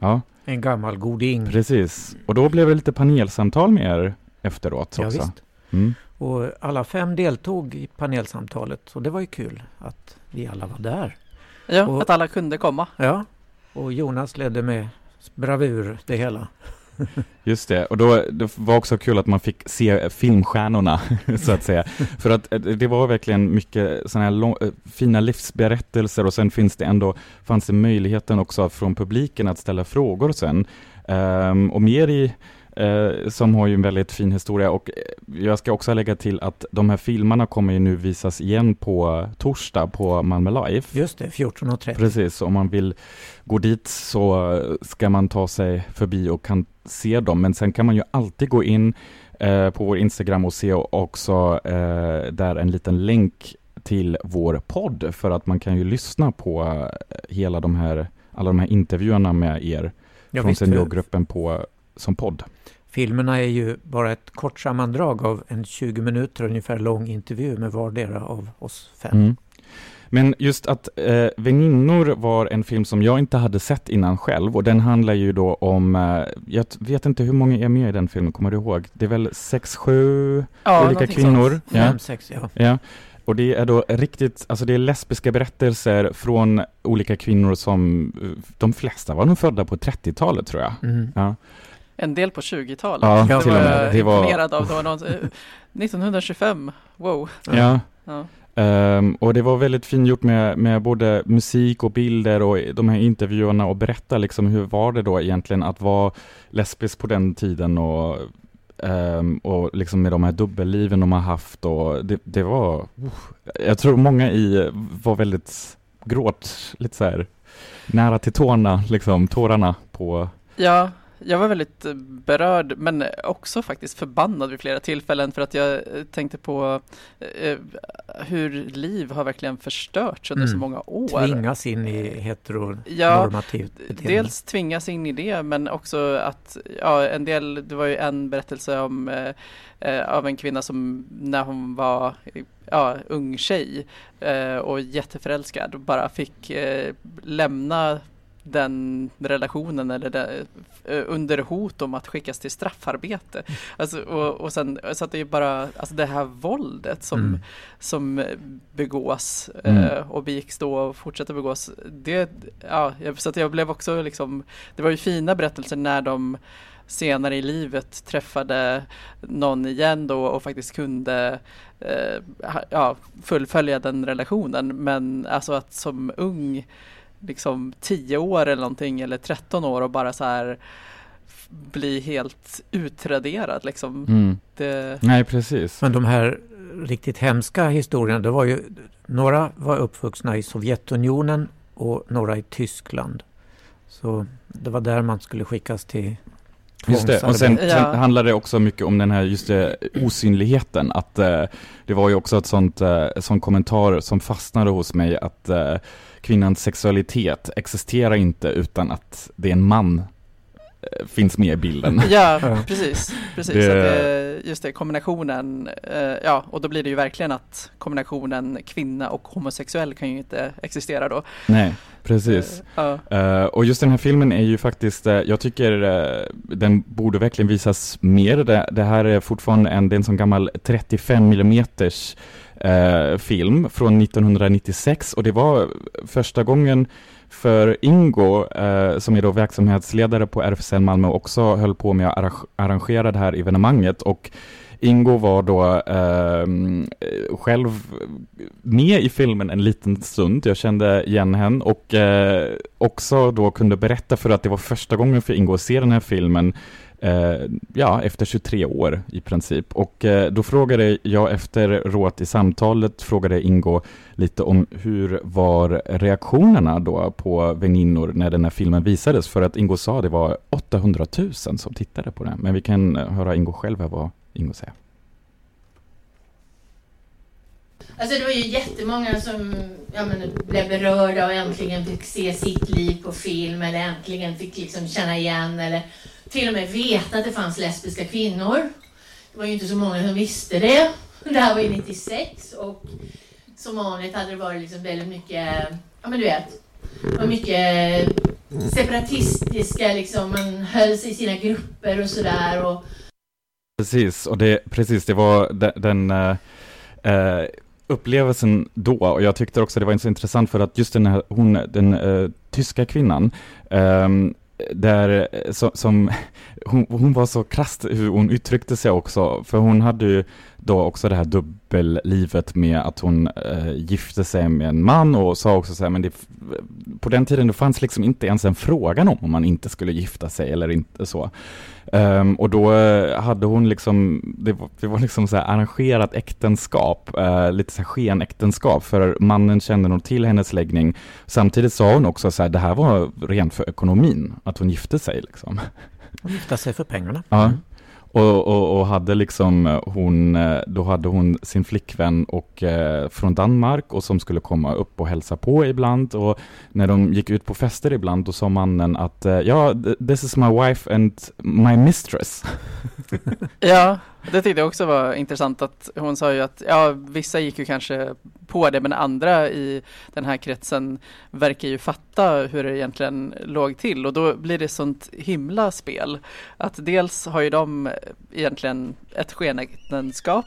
Ja, En gammal goding. precis. Och då blev det lite panelsamtal med er efteråt Ja, också. visst. Mm. Och alla fem deltog i panelsamtalet och det var ju kul att vi alla var där. Ja, Och- att alla kunde komma. Ja, och Jonas ledde med bravur det hela. Just det, och då, det var också kul att man fick se filmstjärnorna, så att säga. För att eh, det var verkligen mycket sådana här lång, eh, fina livsberättelser och sen finns det ändå, fanns det möjligheten också från publiken att ställa frågor sen. Ehm, och mer i eh, som har ju en väldigt fin historia och eh, jag ska också lägga till att de här filmerna kommer ju nu visas igen på torsdag på Malmö Live. Just det, 14.30. Precis, om man vill gå dit så ska man ta sig förbi och kan se dem, men sen kan man ju alltid gå in eh, på vår Instagram och se också eh, där en liten länk till vår podd för att man kan ju lyssna på eh, hela de här, alla de här intervjuerna med er Ja, från visst, seniorgruppen på, som podd. filmerna är ju bara ett kort sammandrag av en 20 minuter ungefär lång intervju med vardera av oss fem. Mm. Men just att eh, Väninnor var en film som jag inte hade sett innan själv och den handlar ju då om, eh, jag vet inte hur många är med i den filmen, kommer du ihåg? Det är väl sex, sju Ja, olika kvinnor? sånt. Ja. Fem, sex, ja. Ja, och det är då riktigt, alltså det är lesbiska berättelser från olika kvinnor som, eh, de flesta var nog födda på 30-talet tror jag. Mm. Ja, En del på 20-talet. Ja, det till var och med. Det var- imponerad av. Det var någon, eh, 1925, wow. ja. Ja. Ehm, och det var väldigt fingjort med, med både musik och bilder och de här intervjuerna och berätta liksom hur var det då egentligen att vara lesbisk på den tiden och, ehm, och liksom med de här dubbelliven de har haft och det, det var, jag tror många i var väldigt gråt, lite så här nära till tårna, liksom tårarna på Ja, jag var väldigt eh, berörd men också faktiskt förbannad vid flera tillfällen för att jag eh, tänkte på eh, hur liv har verkligen förstörts under så Mm. många år. Tvingas in i Ja, heteronormativt beteende. Dels tvingas in i det men också att, ja en del, det var ju en berättelse om eh, eh, av en kvinna som när hon var ja, ung tjej eh, och jätteförälskad bara fick lämna den relationen eller det, eh, under hot om att skickas till straffarbete. Alltså, och, och sen, så att det är bara alltså det här våldet som, Mm. som begås Mm. eh, och begicks då och fortsätter begås. Det, ja, så att jag blev också liksom, det var ju fina berättelser när de senare i livet träffade någon igen då och faktiskt kunde eh, ja, fullfölja den relationen. Men alltså att som ung, liksom 10 år eller någonting eller 13 år och bara så här bli helt utraderad liksom. mm. Det, Nej, precis. Men de här riktigt hemska historierna, det var ju, några var uppvuxna i Sovjetunionen och några i Tyskland. Så det var där man skulle skickas till Just det, och sen, Ja. sen handlar det också mycket om den här just det, osynligheten, att eh, det var ju också ett sånt, eh, sån kommentar som fastnade hos mig, att eh, kvinnans sexualitet existerar inte utan att det är en man eh, finns med i bilden. Ja, precis. precis. Det- det, just det, kombinationen, eh, ja, och då blir det ju verkligen att kombinationen kvinna och homosexuell kan ju inte existera då. Nej, precis. Eh, ja. Och just den här filmen är ju faktiskt, jag tycker den borde verkligen visas mer. Det, det här är fortfarande en, det är en sån gammal 35 millimeters eh, film från 1996 och det var första gången för Ingo, eh, som är då verksamhetsledare på RFSL Malmö, också höll på med att arrangera det här evenemanget. Och Ingo var då eh, själv med i filmen en liten stund, jag kände igen henne och eh, också då kunde berätta för att det var första gången för Ingo att se den här filmen eh, ja, efter 23 år i princip. Och eh, då frågade jag efter råt i samtalet, frågade Ingo lite om hur var reaktionerna då på väninnor när den här filmen visades? För att Ingo sa det var 800 000 som tittade på den. Men vi kan höra Ingo själv här vad Ingo säga. Alltså det var ju jättemånga som ja, men, blev berörda och äntligen fick se sitt liv på film eller äntligen fick liksom känna igen eller till och med veta att det fanns lesbiska kvinnor. Det var ju inte så många som visste det. Det här var ju 96 och som vanligt hade det varit liksom väldigt mycket, ja men du vet, det var mycket separatistiska liksom, man höll sig i sina grupper och sådär och Precis, och det, precis, det var den, den uh, upplevelsen då, och jag tyckte också det var så intressant för att just den här, hon, den uh, tyska kvinnan, um, där, eh, som, som, hon, hon var så krasst hur hon uttryckte sig också, för hon hade ju då också det här dubbellivet med att hon eh, gifte sig med en man och sa också så här, men det, på den tiden det fanns liksom inte ens en frågan om om man inte skulle gifta sig eller inte så. Um, och då uh, hade hon liksom, det var, det var liksom så här arrangerat äktenskap, uh, lite så här skenäktenskap, för mannen kände nog till hennes läggning. Samtidigt sa hon också så här, det här var rent för ekonomin, att hon gifte sig liksom. Hon gifte sig för pengarna. Ja. Mm. Och, och, och, hade liksom eh, hon, eh, då hade hon sin flickvän och, eh, från Danmark och som skulle komma upp och hälsa på ibland och när de gick ut på fester ibland då sa mannen att eh, ja, this is my wife and my mistress. ja, det tyckte jag också var intressant att hon sa ju att ja, vissa gick ju kanske på det men andra i den här kretsen verkar ju fatta hur det egentligen låg till och då blir det sånt himla spel. Att dels har ju de egentligen ett skenäktenskap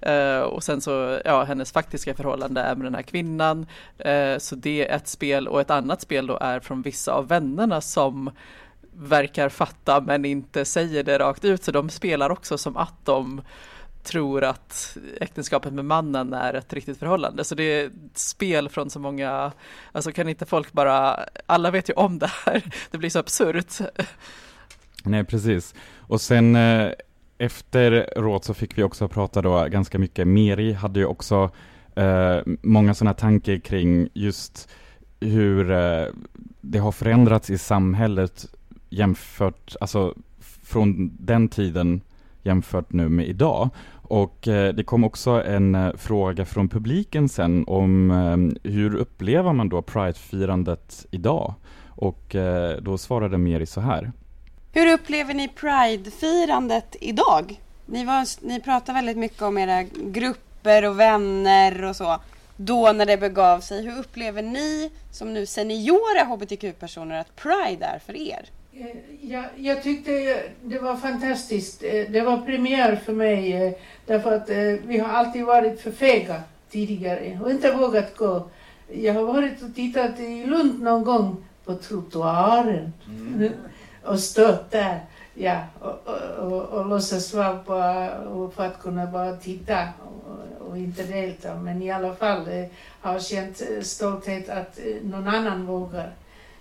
eh, och sen så ja, hennes faktiska förhållande är med den här kvinnan. Eh, så det är ett spel och ett annat spel då är från vissa av vännerna som verkar fatta men inte säger det rakt ut så de spelar också som att de tror att äktenskapet med mannen är ett riktigt förhållande. Så det är ett spel från så många, alltså kan inte folk bara, alla vet ju om det här, det blir så absurt. Nej, precis. Och sen eh, efteråt så fick vi också prata då ganska mycket, Meri hade ju också eh, många sådana tankar kring just hur eh, det har förändrats i samhället jämfört, alltså från den tiden jämfört nu med idag. Och eh, det kom också en eh, fråga från publiken sen om eh, hur upplever man då Pride-firandet idag? Och eh, då svarade Meri så här. Hur upplever ni Pride-firandet idag? Ni, var, ni pratar väldigt mycket om era grupper och vänner och så. Då när det begav sig, hur upplever ni som nu seniora hbtq-personer att Pride är för er? Eh, jag, jag tyckte det var fantastiskt. Eh, det var premiär för mig eh, därför att vi har alltid varit för fega tidigare och inte vågat gå. Jag har varit och tittat i Lund någon gång på trottoaren mm. och stått där ja, och, och, och, och låtsas vara bara för att kunna bara titta och, och inte delta. Men i alla fall har känt stolthet att någon annan vågar.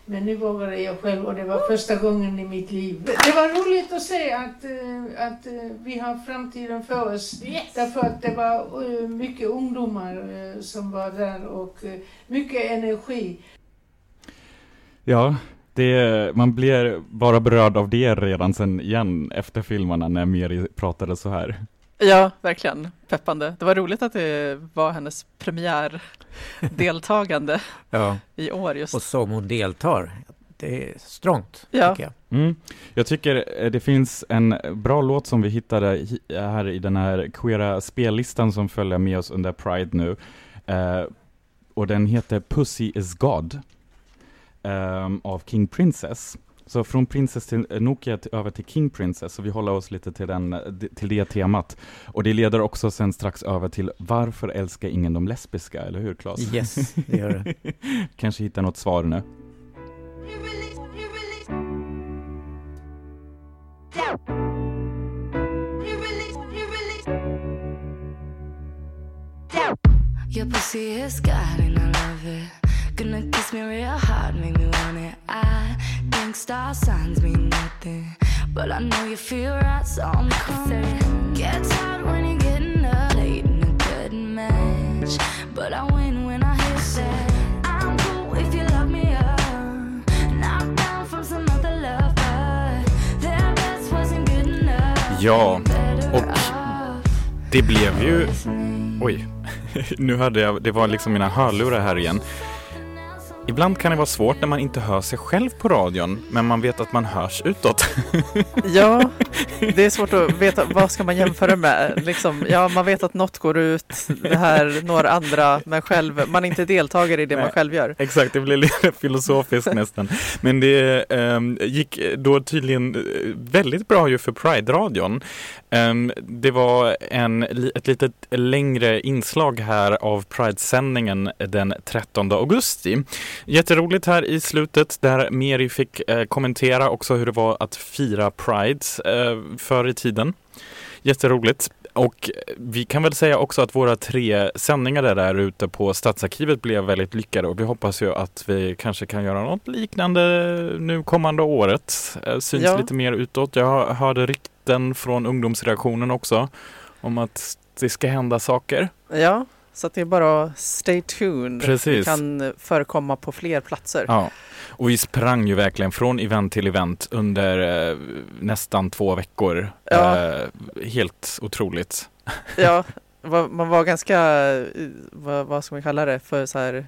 Men nu vågade jag själv och det var första gången i mitt liv. Det var roligt att se att, eh, att eh, vi har framtiden för oss. Yes. Därför att det var eh, mycket ungdomar som var där och mycket energi. Ja, det, man blir bara berörd av det redan sen igen efter filmerna när Meri pratade så här. Ja, verkligen. Peppande. Det var roligt att det var hennes premiärdeltagande ja. i år just. Och som hon deltar. Det är strångt, ja. tycker jag. Mm. Jag tycker eh, det finns en bra låt som vi hittade här i den här queera spellistan som följer med oss under Pride nu. Uh, och den heter Pussy is God um, av King Princess. Så från Princess till Nokia till, över till King Princess, så vi håller oss lite till, den, eh, till det temat. Och det leder också sen strax över till Varför älskar ingen de lesbiska, eller hur Claes? Yes, det gör det. Kanske hitta något svar nu. Your pussy is God and I love it Gonna kiss me real hard, make me want it. I think star signs mean nothing, but I know you feel right, so I'm coming. Gets hard when you're getting up late in a good match, but I win when I hit that. I'm cool if you love me up, knocked down from some other love, but their best wasn't good enough. Ja, och det blev ju... Oj, nu hade jag, det var liksom mina hörlurar här igen. Ibland kan det vara svårt när man inte hör sig själv på radion, men man vet att man hörs utåt. Ja, det är svårt att veta vad ska man jämföra med. Liksom, ja, man vet att något går ut, det här når andra, men själv, man är inte deltagare i det Nej, man själv gör. Exakt, det blir lite filosofiskt nästan. Men det um, gick då tydligen eh, väldigt bra ju för Pride-radion. Um, det var en, ett litet längre inslag här av Pride-sändningen den 13 augusti. Jätteroligt här i slutet där Meri fick eh, kommentera också hur det var att fira Pride eh, förr i tiden. Jätteroligt. och vi kan väl säga också att våra tre sändningar där ute på Stadsarkivet blev väldigt lyckade och vi hoppas ju att vi kanske kan göra något liknande nu kommande året. Eh, Syns Ja. lite mer utåt. Jag hörde rykten från ungdomsredaktionen också om att det ska hända saker. Ja, så att det är bara stay tuned. Precis. Det kan förekomma på fler platser. Ja, och vi sprang ju verkligen från event till event under eh, nästan två veckor. Ja. Eh, helt otroligt. Ja, man var ganska, eh, vad, vad ska man kalla det, för så här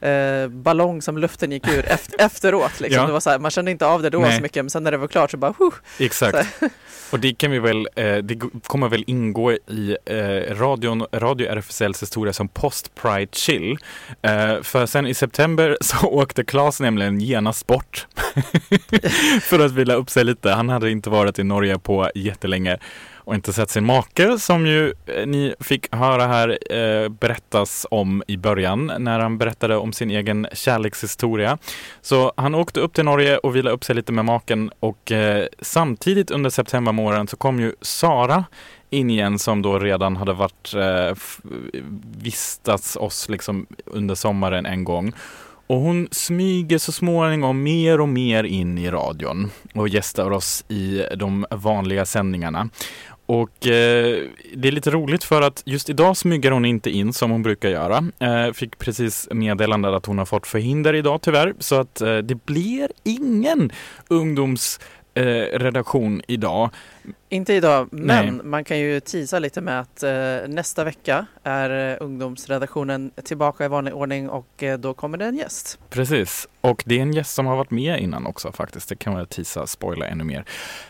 eh, ballong som luften gick ur efter, efteråt. Liksom. Ja. Det var så här, man kände inte av det då Nej. så mycket men sen när det var klart så bara huh, Exakt. Och det kan vi väl, eh, det kommer väl ingå i eh, radion, Radio RFSLs historia som post-Pride chill. Eh, för sen i september så åkte Claes nämligen genast bort. för att vila upp sig lite. Han hade inte varit i Norge på jättelänge och inte sett sin make som ju eh, ni fick höra här eh, berättas om i början när han berättade om sin egen kärlekshistoria. Så han åkte upp till Norge och vilade upp sig lite med maken och eh, samtidigt under septembermånaden så kom ju Sara in igen som då redan hade varit eh, vistats oss liksom under sommaren en gång. Och hon smyger så småningom mer och mer in i radion och gästar oss i de vanliga sändningarna. Och eh, det är lite roligt för att just idag smyger hon inte in som hon brukar göra. Eh, fick precis meddelande att hon har fått förhinder idag tyvärr. Så att eh, det blir ingen ungdoms eh, redaktion idag. Inte idag, men Nej. man kan ju teasa lite med att eh, nästa vecka är eh, ungdomsredaktionen tillbaka i vanlig ordning och eh, då kommer det en gäst. Precis, och det är en gäst som har varit med innan också faktiskt. Det kan man tisa, spoila ännu mer.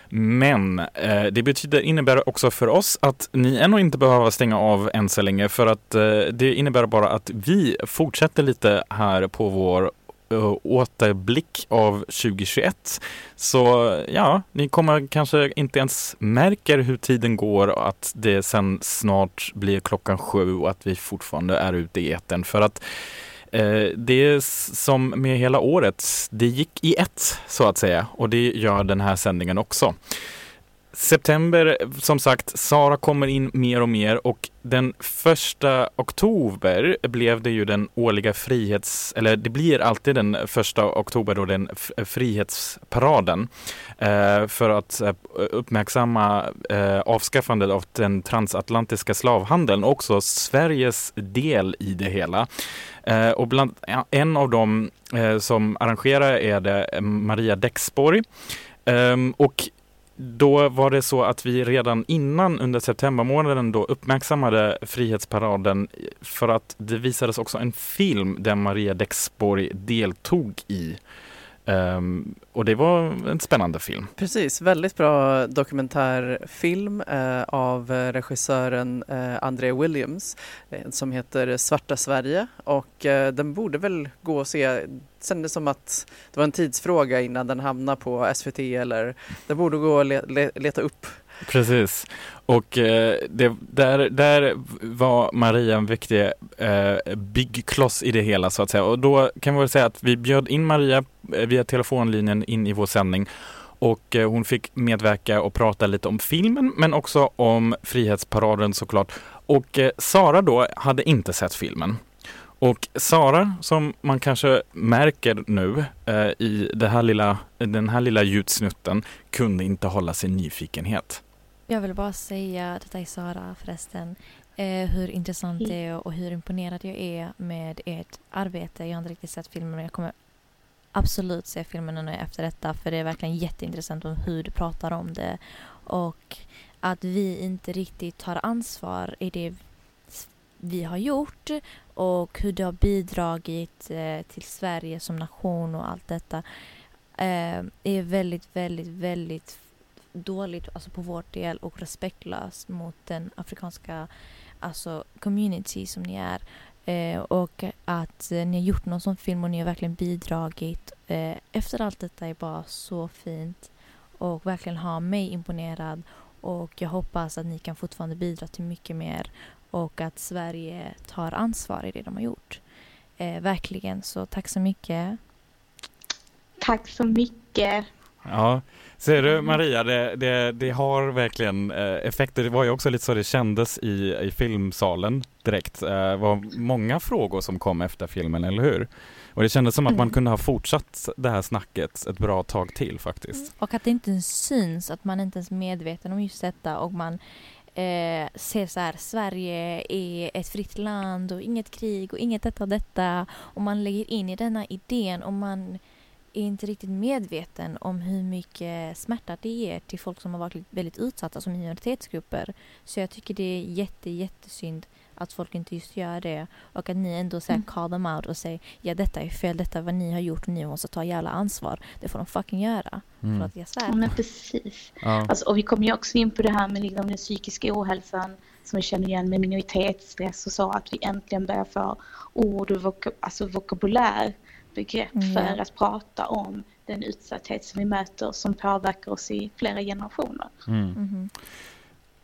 Men eh, det betyder, innebär också för oss att ni ännu inte behöver stänga av än så länge för att det innebär bara att vi fortsätter lite här på vår uh, återblick av 2021. Så ja, ni kommer kanske inte ens märker hur tiden går och att det sen snart blir klockan sju och att vi fortfarande är ute i etern för att Eh, det är som med hela året, det gick i ett så att säga och det gör den här sändningen också. September, som sagt, Sara kommer in mer och mer och den första oktober blev det ju den årliga frihets, eller det blir alltid den första oktober då den frihetsparaden eh, för att eh, uppmärksamma eh, avskaffandet av den transatlantiska slavhandeln och också Sveriges del i det hela. Eh, och bland, en av dem eh, som arrangerar är det Maria Dexborg. Um, och då var det så att vi redan innan under septembermånaden då uppmärksammade Frihetsparaden eh, för att det visades också en film där Maria Dexborg deltog i. Ehm, och det var en spännande film. Precis, väldigt bra dokumentärfilm eh, av regissören eh, André Williams eh, som heter Svarta Sverige och eh, den borde väl gå att se. Sen det som att det var en tidsfråga innan den hamnar på SVT eller det borde gå att le, leta upp. Precis. Och eh, det, där, där var Maria en viktig eh, kloss i det hela så att säga. Och då kan vi väl säga att vi bjöd in Maria eh, via telefonlinjen in i vår sändning och eh, hon fick medverka och prata lite om filmen men också om Frihetsparaden såklart. Och eh, Sara då hade inte sett filmen. Och Sara, som man kanske märker nu eh, i det här lilla, den här lilla ljudsnutten, kunde inte hålla sin nyfikenhet. Jag vill bara säga, detta är Sara förresten, eh, hur intressant det är och hur imponerad jag är med ert arbete. Jag har inte riktigt sett filmen men jag kommer absolut se filmen nu efter detta för det är verkligen jätteintressant om hur du pratar om det och att vi inte riktigt tar ansvar i det vi har gjort och hur det har bidragit eh, till Sverige som nation och allt detta eh, är väldigt, väldigt, väldigt dåligt alltså på vår del och respektlöst mot den afrikanska alltså community som ni är. Eh, och att eh, ni har gjort någon sån film och ni har verkligen bidragit. Eh, efter allt detta är bara så fint och verkligen har mig imponerad och jag hoppas att ni kan fortfarande bidra till mycket mer och att Sverige tar ansvar i det de har gjort. Eh, verkligen, så tack så mycket. Tack så mycket. Ja, ser du Maria, det, det, det har verkligen eh, effekter. Det var ju också lite så det kändes i, i filmsalen direkt. Eh, Det var många frågor som kom efter filmen, eller hur? Och det kändes som att man Mm. kunde ha fortsatt det här snacket ett bra tag till faktiskt. Och att det inte ens syns, att man inte ens är medveten om just detta och man eh, ser så här, Sverige är ett fritt land och inget krig och inget detta och detta. Och man lägger in i denna idén och man är inte riktigt medveten om hur mycket smärta det ger till folk som har varit väldigt utsatta som minoritetsgrupper. Så jag tycker det är jätte, jättesynd att folk inte just gör det och att ni ändå säger Mm. call them out och säger ja detta är fel, detta är vad ni har gjort och ni måste ta jävla ansvar. Det får de fucking göra. Mm. För att jag svär. Ja, men precis. Ja. Alltså, och vi kommer ju också in på det här med liksom den psykiska ohälsan som vi känner igen med minoritetsstress och så, att vi äntligen börjar få ord och voka, alltså vokabulär, begrepp Mm, för att prata om den utsatthet som vi möter som påverkar oss i flera generationer. Mm. Mhm.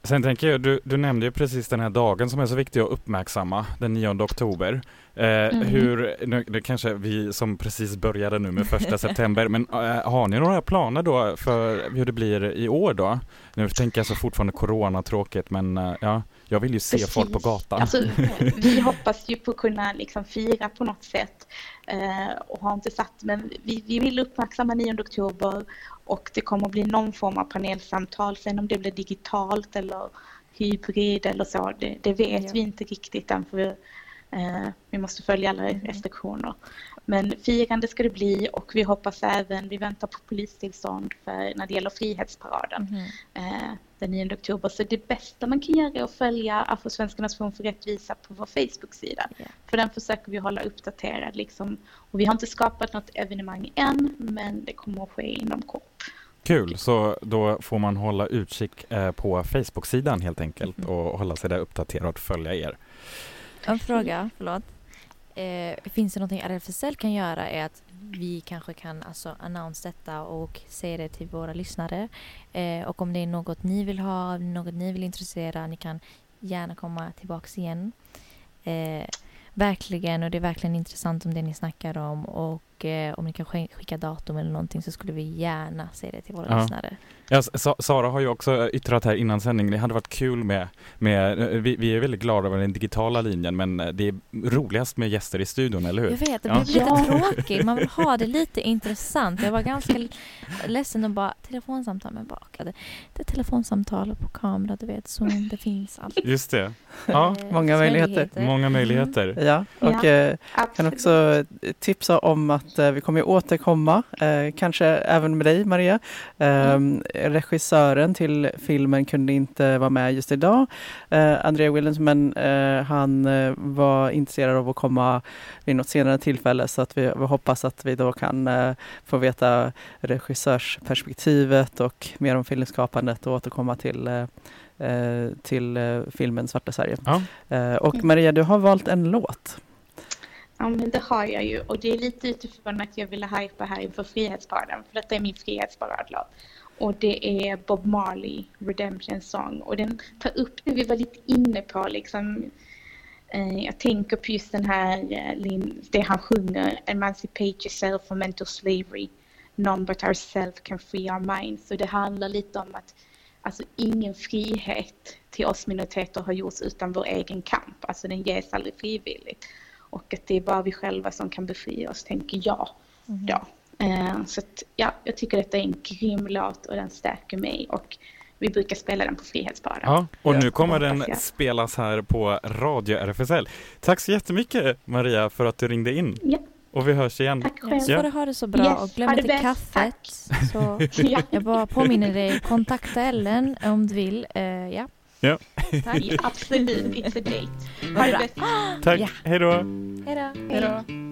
Sen tänker jag, du, du nämnde ju precis den här dagen som är så viktig att uppmärksamma, den 9 oktober. Eh, Mm. Hur, nu, det kanske vi som precis började nu med första september, men eh, har ni några planer då för hur det blir i år då? Nu tänker jag så fortfarande corona tråkigt, men eh, ja, jag vill ju se Precis. folk på gatan. Alltså, vi hoppas ju på att kunna liksom fira på något sätt eh, och har inte satt, men vi, vi vill uppmärksamma 9 oktober och det kommer att bli någon form av panelsamtal. Sen om det blir digitalt eller hybrid eller så, det, det vet Ja. vi inte riktigt än för vi, eh, vi måste följa alla restriktioner. Men firande ska det bli och vi hoppas även, vi väntar på polistillstånd för när det gäller Frihetsparaden Mhm. eh, den 9 oktober. Så det bästa man kan göra är att följa Afrosvenskarnas forum för rättvisa på vår Facebook-sida. För den försöker vi hålla uppdaterad. Liksom. Och vi har inte skapat något evenemang än, men det kommer att ske inom kort. Kul, så då får man hålla utkik eh, på Facebook-sidan helt enkelt och hålla sig där uppdaterad och följa er. En fråga, förlåt. Eh, finns det någonting RFSL kan göra är att vi kanske kan alltså announce detta och säga det till våra lyssnare. Eh, och om det är något ni vill ha, något ni vill intressera, ni kan gärna komma tillbaks igen. Eh, verkligen, och det är verkligen intressant om det ni snackar om och eh, om ni kan sk- skicka datum eller någonting så skulle vi gärna säga det till våra Ja. lyssnare. Ja, Sa- Sara har ju också yttrat här innan sändning, det hade varit kul med, med eh, vi, vi är väldigt glada över den digitala linjen men eh, det är roligast med gäster i studion, eller hur? Jag vet, det Ja. blir lite tråkigt. Man vill ha det lite intressant. Jag var ganska ledsen och bara telefonsamtal med bak. Det, det är telefonsamtal på kamera, du vet, Zoom, det finns allt. Just det. Ja. Eh, Många möjligheter. Många möjligheter. Ja, och Ja, eh, kan också tipsa om att eh, vi kommer återkomma, eh, kanske även med dig Maria. Eh, Regissören till filmen kunde inte vara med just idag, eh, Andrea Williams, men eh, han eh, var intresserad av att komma vid något senare tillfälle så att vi, vi hoppas att vi då kan eh, få veta regissörsperspektivet och mer om filmskapandet och återkomma till eh, eh, till filmen Svarta Sverige. Ja. Och Maria, du har valt en låt. Ja, men det har jag ju. Och det är lite utifrån att jag ville hypa här inför Frihetsparaden. För detta är min Frihetsparadlåt. Och det är Bob Marley, Redemption Song. Och den tar upp det vi var lite inne på liksom. Eh, jag tänker på just den här, eh, det han sjunger, Emancipate yourself from mental slavery. None but ourselves can free our minds. Så det handlar lite om att alltså ingen frihet till oss minoriteter har gjorts utan vår egen kamp. Alltså den ges aldrig frivilligt. Och att det är bara vi själva som kan befria oss, tänker jag. Då. Eh, så att, ja, jag tycker detta är en grym låt och den stärker mig. Och vi brukar spela den på Frihetsparaden. Ja, och nu kommer den spelas här på Radio RFSL. Tack så jättemycket Maria för att du ringde in. Ja. Och vi hörs igen. Tack Ja, så får du ha det så bra Yes, och glöm inte kaffet. Så Ja. jag bara påminner dig, kontakta Ellen om du vill. Eh, ja. Ja. Tack. Ja, absolut, it's a date. Ha det bra. bäst. Tack, Ja. hej då. Hej då. Hej då.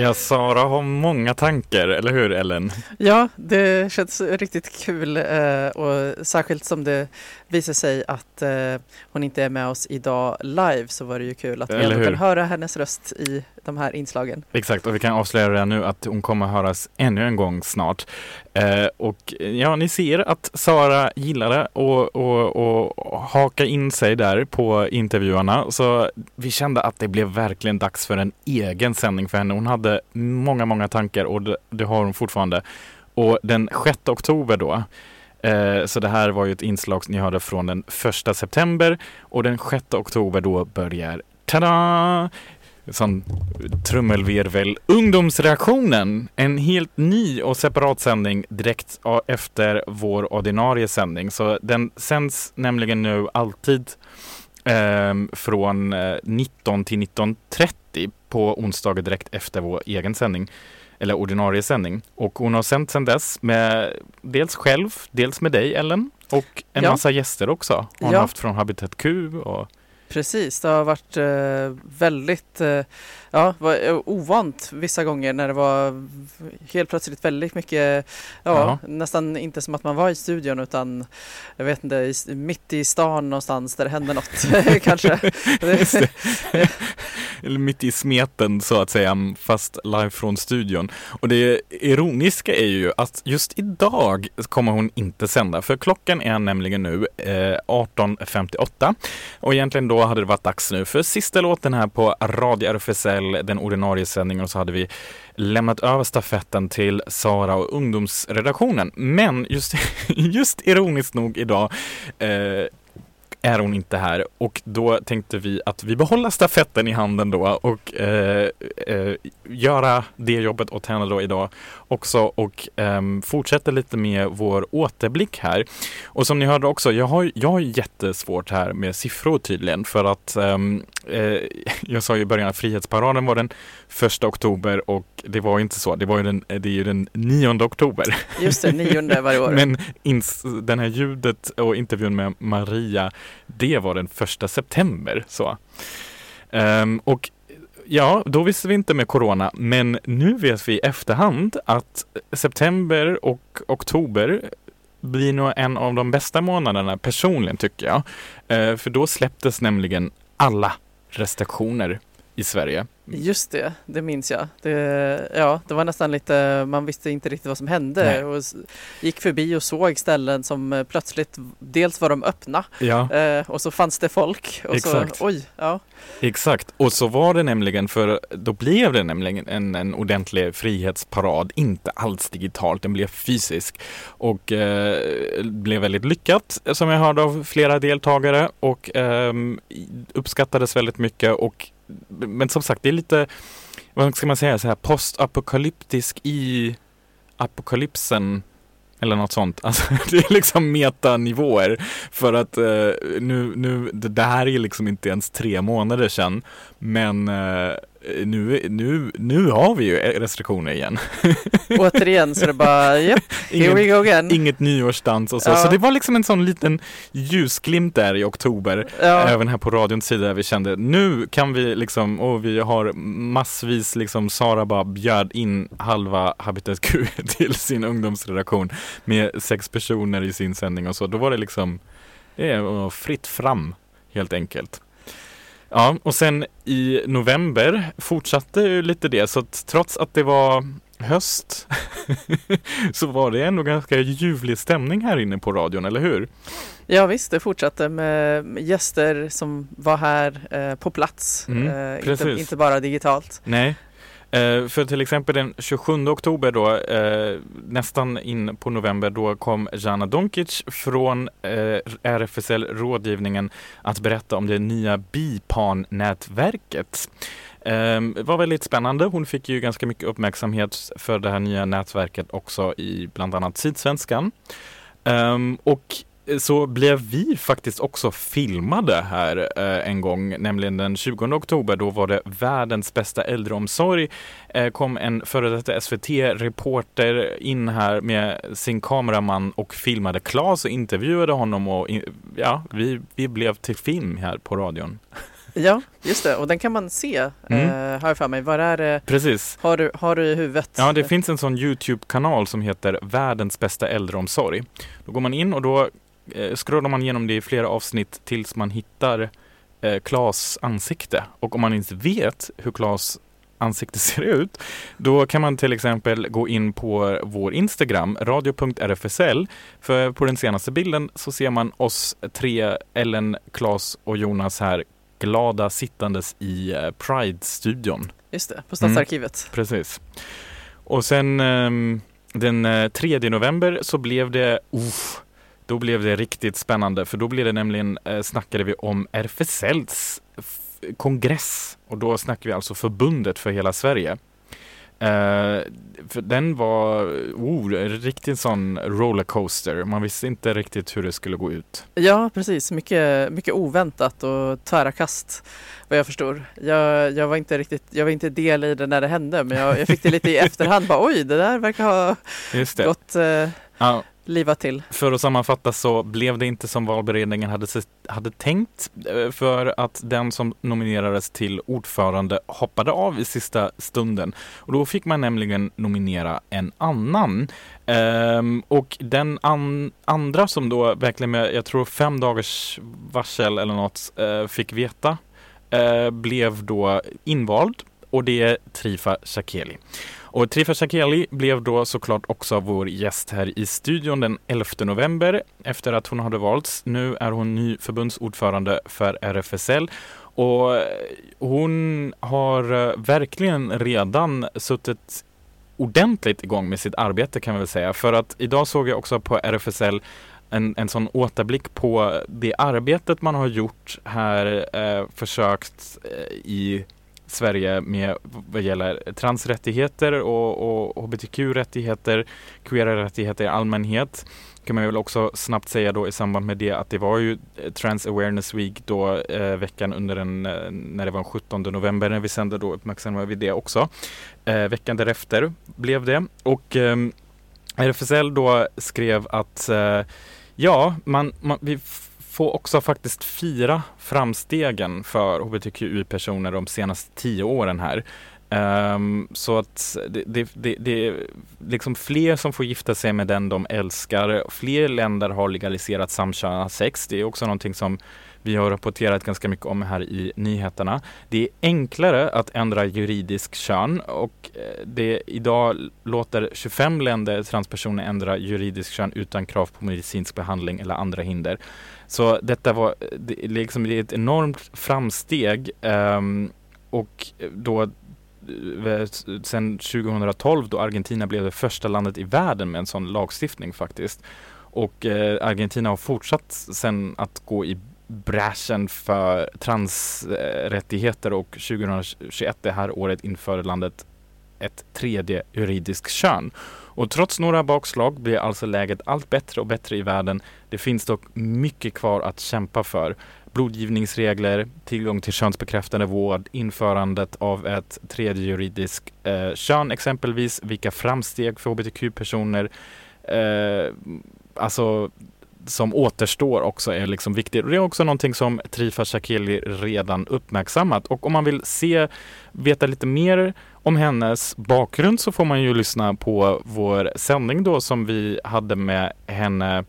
Ja, Sara har många tankar, eller hur Ellen? Ja, det känns riktigt kul eh, och särskilt som det visar sig att eh, hon inte är med oss idag live så var det ju kul att vi ändå kan höra hennes röst i de här inslagen. Exakt, och vi kan avslöja redan nu att hon kommer höras ännu en gång snart. Eh, och ja, ni ser att Sara gillade och, och, och haka in sig där på intervjuerna. Så vi kände att det blev verkligen dags för en egen sändning för henne. Hon hade många, många tankar och det, det har hon fortfarande. Och den 6 oktober då, eh, så det här var ju ett inslag som ni hörde från den 1 september och den 6 oktober då börjar, tada! Sån trummelvirvel. Ungdomsreaktionen, en helt ny och separat sändning direkt efter vår ordinarie sändning. Så den sänds nämligen nu alltid ehm, från eh, 19 till 19.30 på onsdagar direkt efter vår egen sändning eller ordinarie sändning. Och hon har sänt sedan dess med dels själv, dels med dig Ellen och en Ja. massa gäster också. Hon har Ja. haft från Habitat Q och Precis, det har varit eh, väldigt eh, ja, var, eh, ovant vissa gånger när det var helt plötsligt väldigt mycket, ja, nästan inte som att man var i studion utan jag vet inte, mitt i stan någonstans där det hände något kanske. Eller mitt i smeten så att säga, fast live från studion. Och det ironiska är ju att just idag kommer hon inte sända, för klockan är nämligen nu eh, 18.58. Och egentligen då hade det varit dags nu för sista låten här på Radio RFSL, den ordinarie sändningen, och så hade vi lämnat över stafetten till Sara och ungdomsredaktionen. Men just, just ironiskt nog idag eh, är hon inte här och då tänkte vi att vi behåller stafetten i handen då och eh, eh, göra det jobbet åt henne då idag också och eh, fortsätta lite med vår återblick här. Och som ni hörde också, jag har, jag har jättesvårt här med siffror tydligen för att ehm, eh, jag sa ju i början att Frihetsparaden var den första oktober och det var inte så, det var ju den, det är ju den 9 oktober. Just det, nionde varje år. Men ins, den här ljudet och intervjun med Maria, det var den första september. Så. Ehm, och ja, då visste vi inte med corona, men nu vet vi i efterhand att september och oktober blir nog en av de bästa månaderna personligen tycker jag. Eh, för då släpptes nämligen alla restriktioner i Sverige. Just det, det minns jag. Det, ja, det var nästan lite, man visste inte riktigt vad som hände Nej. och gick förbi och såg ställen som eh, plötsligt, dels var de öppna Ja. eh, och så fanns det folk och Exakt. så, oj, ja. Exakt, och så var det nämligen för då blev det nämligen en, en ordentlig frihetsparad, inte alls digitalt, den blev fysisk och eh, blev väldigt lyckat som jag hörde av flera deltagare och ehm, uppskattades väldigt mycket och men som sagt det är lite, vad ska man säga, så här postapokalyptisk i apokalypsen eller något sånt. Alltså, det är liksom metanivåer. För att eh, nu, nu, det det här är liksom inte ens tre månader sedan. Men eh, nu, nu, nu har vi ju restriktioner igen. Återigen så det bara, japp, here we go again. Inget nyårsdans och så. Ja. Så det var liksom en sån liten ljusglimt där i oktober. Ja. Även här på radions sida. Vi kände nu kan vi liksom, och vi har massvis liksom, Sara bara bjöd in halva Habitat Q till sin ungdomsredaktion med sex personer i sin sändning och så. Då var det liksom, det var fritt fram helt enkelt. Ja, och sen i november fortsatte lite det, så att trots att det var höst så var det ändå ganska ljuvlig stämning här inne på radion, eller hur? Ja visst, det fortsatte med gäster som var här eh, på plats, Mm, eh, inte, inte bara digitalt. Nej. Eh, för till exempel den 27 oktober då, eh, nästan in på november, då kom Jana Donkic från eh, RFSL Rådgivningen att berätta om det nya BIPAN-nätverket. Ehm, det var väldigt spännande. Hon fick ju ganska mycket uppmärksamhet för det här nya nätverket också i bland annat Sydsvenskan. Ehm, och så blev vi faktiskt också filmade här eh, en gång, nämligen den 20 oktober. Då var det världens bästa äldreomsorg. Eh, kom en före detta SVT-reporter in här med sin kameraman och filmade Claes och intervjuade honom och ja, vi, vi blev till film här på radion. Ja, just det. Och den kan man se, mm. eh, har jag för mig. Var är det? Precis. Har du, har du i huvudet? Ja, det finns en sån Youtube-kanal som heter Världens bästa äldreomsorg. Då går man in och då eh, scrollar man igenom det i flera avsnitt tills man hittar eh, Klas ansikte. Och om man inte vet hur Klas ansikte ser ut, då kan man till exempel gå in på vår Instagram, radio.rfsl. För på den senaste bilden så ser man oss tre, Ellen, Klas och Jonas här glada sittandes i eh, Pride-studion. Just det, på Stadsarkivet. Mm, precis. Och sen um, den 3 eh, november så blev det, uh, då blev det riktigt spännande för då blev det nämligen, eh, snackade vi om RFSLs kongress och då snackar vi alltså förbundet för hela Sverige. Uh, för den var oh, riktigt sån rollercoaster. Man visste inte riktigt hur det skulle gå ut. Ja, precis. Mycket, mycket oväntat och tvära kast vad jag förstår. Jag, jag, var inte riktigt, jag var inte del i det när det hände men jag, jag fick det lite i efterhand. Bara, Oj, det där verkar ha gått uh, ja liva till. För att sammanfatta så blev det inte som valberedningen hade, hade tänkt eh, för att den som nominerades till ordförande hoppade av i sista stunden. Och då fick man nämligen nominera en annan. Ehm, och den an andra som då verkligen med, jag tror fem dagars varsel eller något, eh, fick veta eh, blev då invald och det är Trifa Shakeli. Och Trifa Shakeli blev då såklart också vår gäst här i studion den 11 november efter att hon hade valts. Nu är hon ny förbundsordförande för RFSL och hon har eh, verkligen redan suttit ordentligt igång med sitt arbete kan man väl säga. För att idag såg jag också på RFSL en, en sån återblick på det arbetet man har gjort här, eh, försökt eh, i Sverige med vad gäller transrättigheter och, och hbtq-rättigheter, queera rättigheter i allmänhet. Kan man väl också snabbt säga då i samband med det att det var ju eh, Trans Awareness Week då eh, veckan under den, eh, när det var den 17 november när vi sände då uppmärksammade vi det också. Eh, veckan därefter blev det och eh, RFSL då skrev att eh, ja, man, man vi får också faktiskt fira framstegen för hbtqi-personer de senaste tio åren här. Um, så att det, det, det, det, är liksom fler som får gifta sig med den de älskar. Fler länder har legaliserat samkönat sex. Det är också någonting som vi har rapporterat ganska mycket om här i nyheterna. Det är enklare att ändra juridisk kön och eh, det idag låter 25 länder transpersoner ändra juridisk kön utan krav på medicinsk behandling eller andra hinder. Så detta var det, liksom, det är ett enormt framsteg um, och då eh, sen 2012 då Argentina blev det första landet i världen med en sån lagstiftning faktiskt. Och eh, Argentina har fortsatt sen att gå i bräschen för transrättigheter och 2021 det här året införde landet ett tredje juridiskt kön. Och trots några bakslag blir alltså läget allt bättre och bättre i världen. Det finns dock mycket kvar att kämpa för. Blodgivningsregler, tillgång till könsbekräftande vård, införandet av ett tredje juridiskt eh, kön exempelvis, vilka framsteg för hbtq-personer, eh, alltså som återstår också är liksom viktigt. Och det är också någonting som Trifa Shakili redan uppmärksammat. Och om man vill se, veta lite mer om hennes bakgrund så får man ju lyssna på vår sändning då som vi hade med henne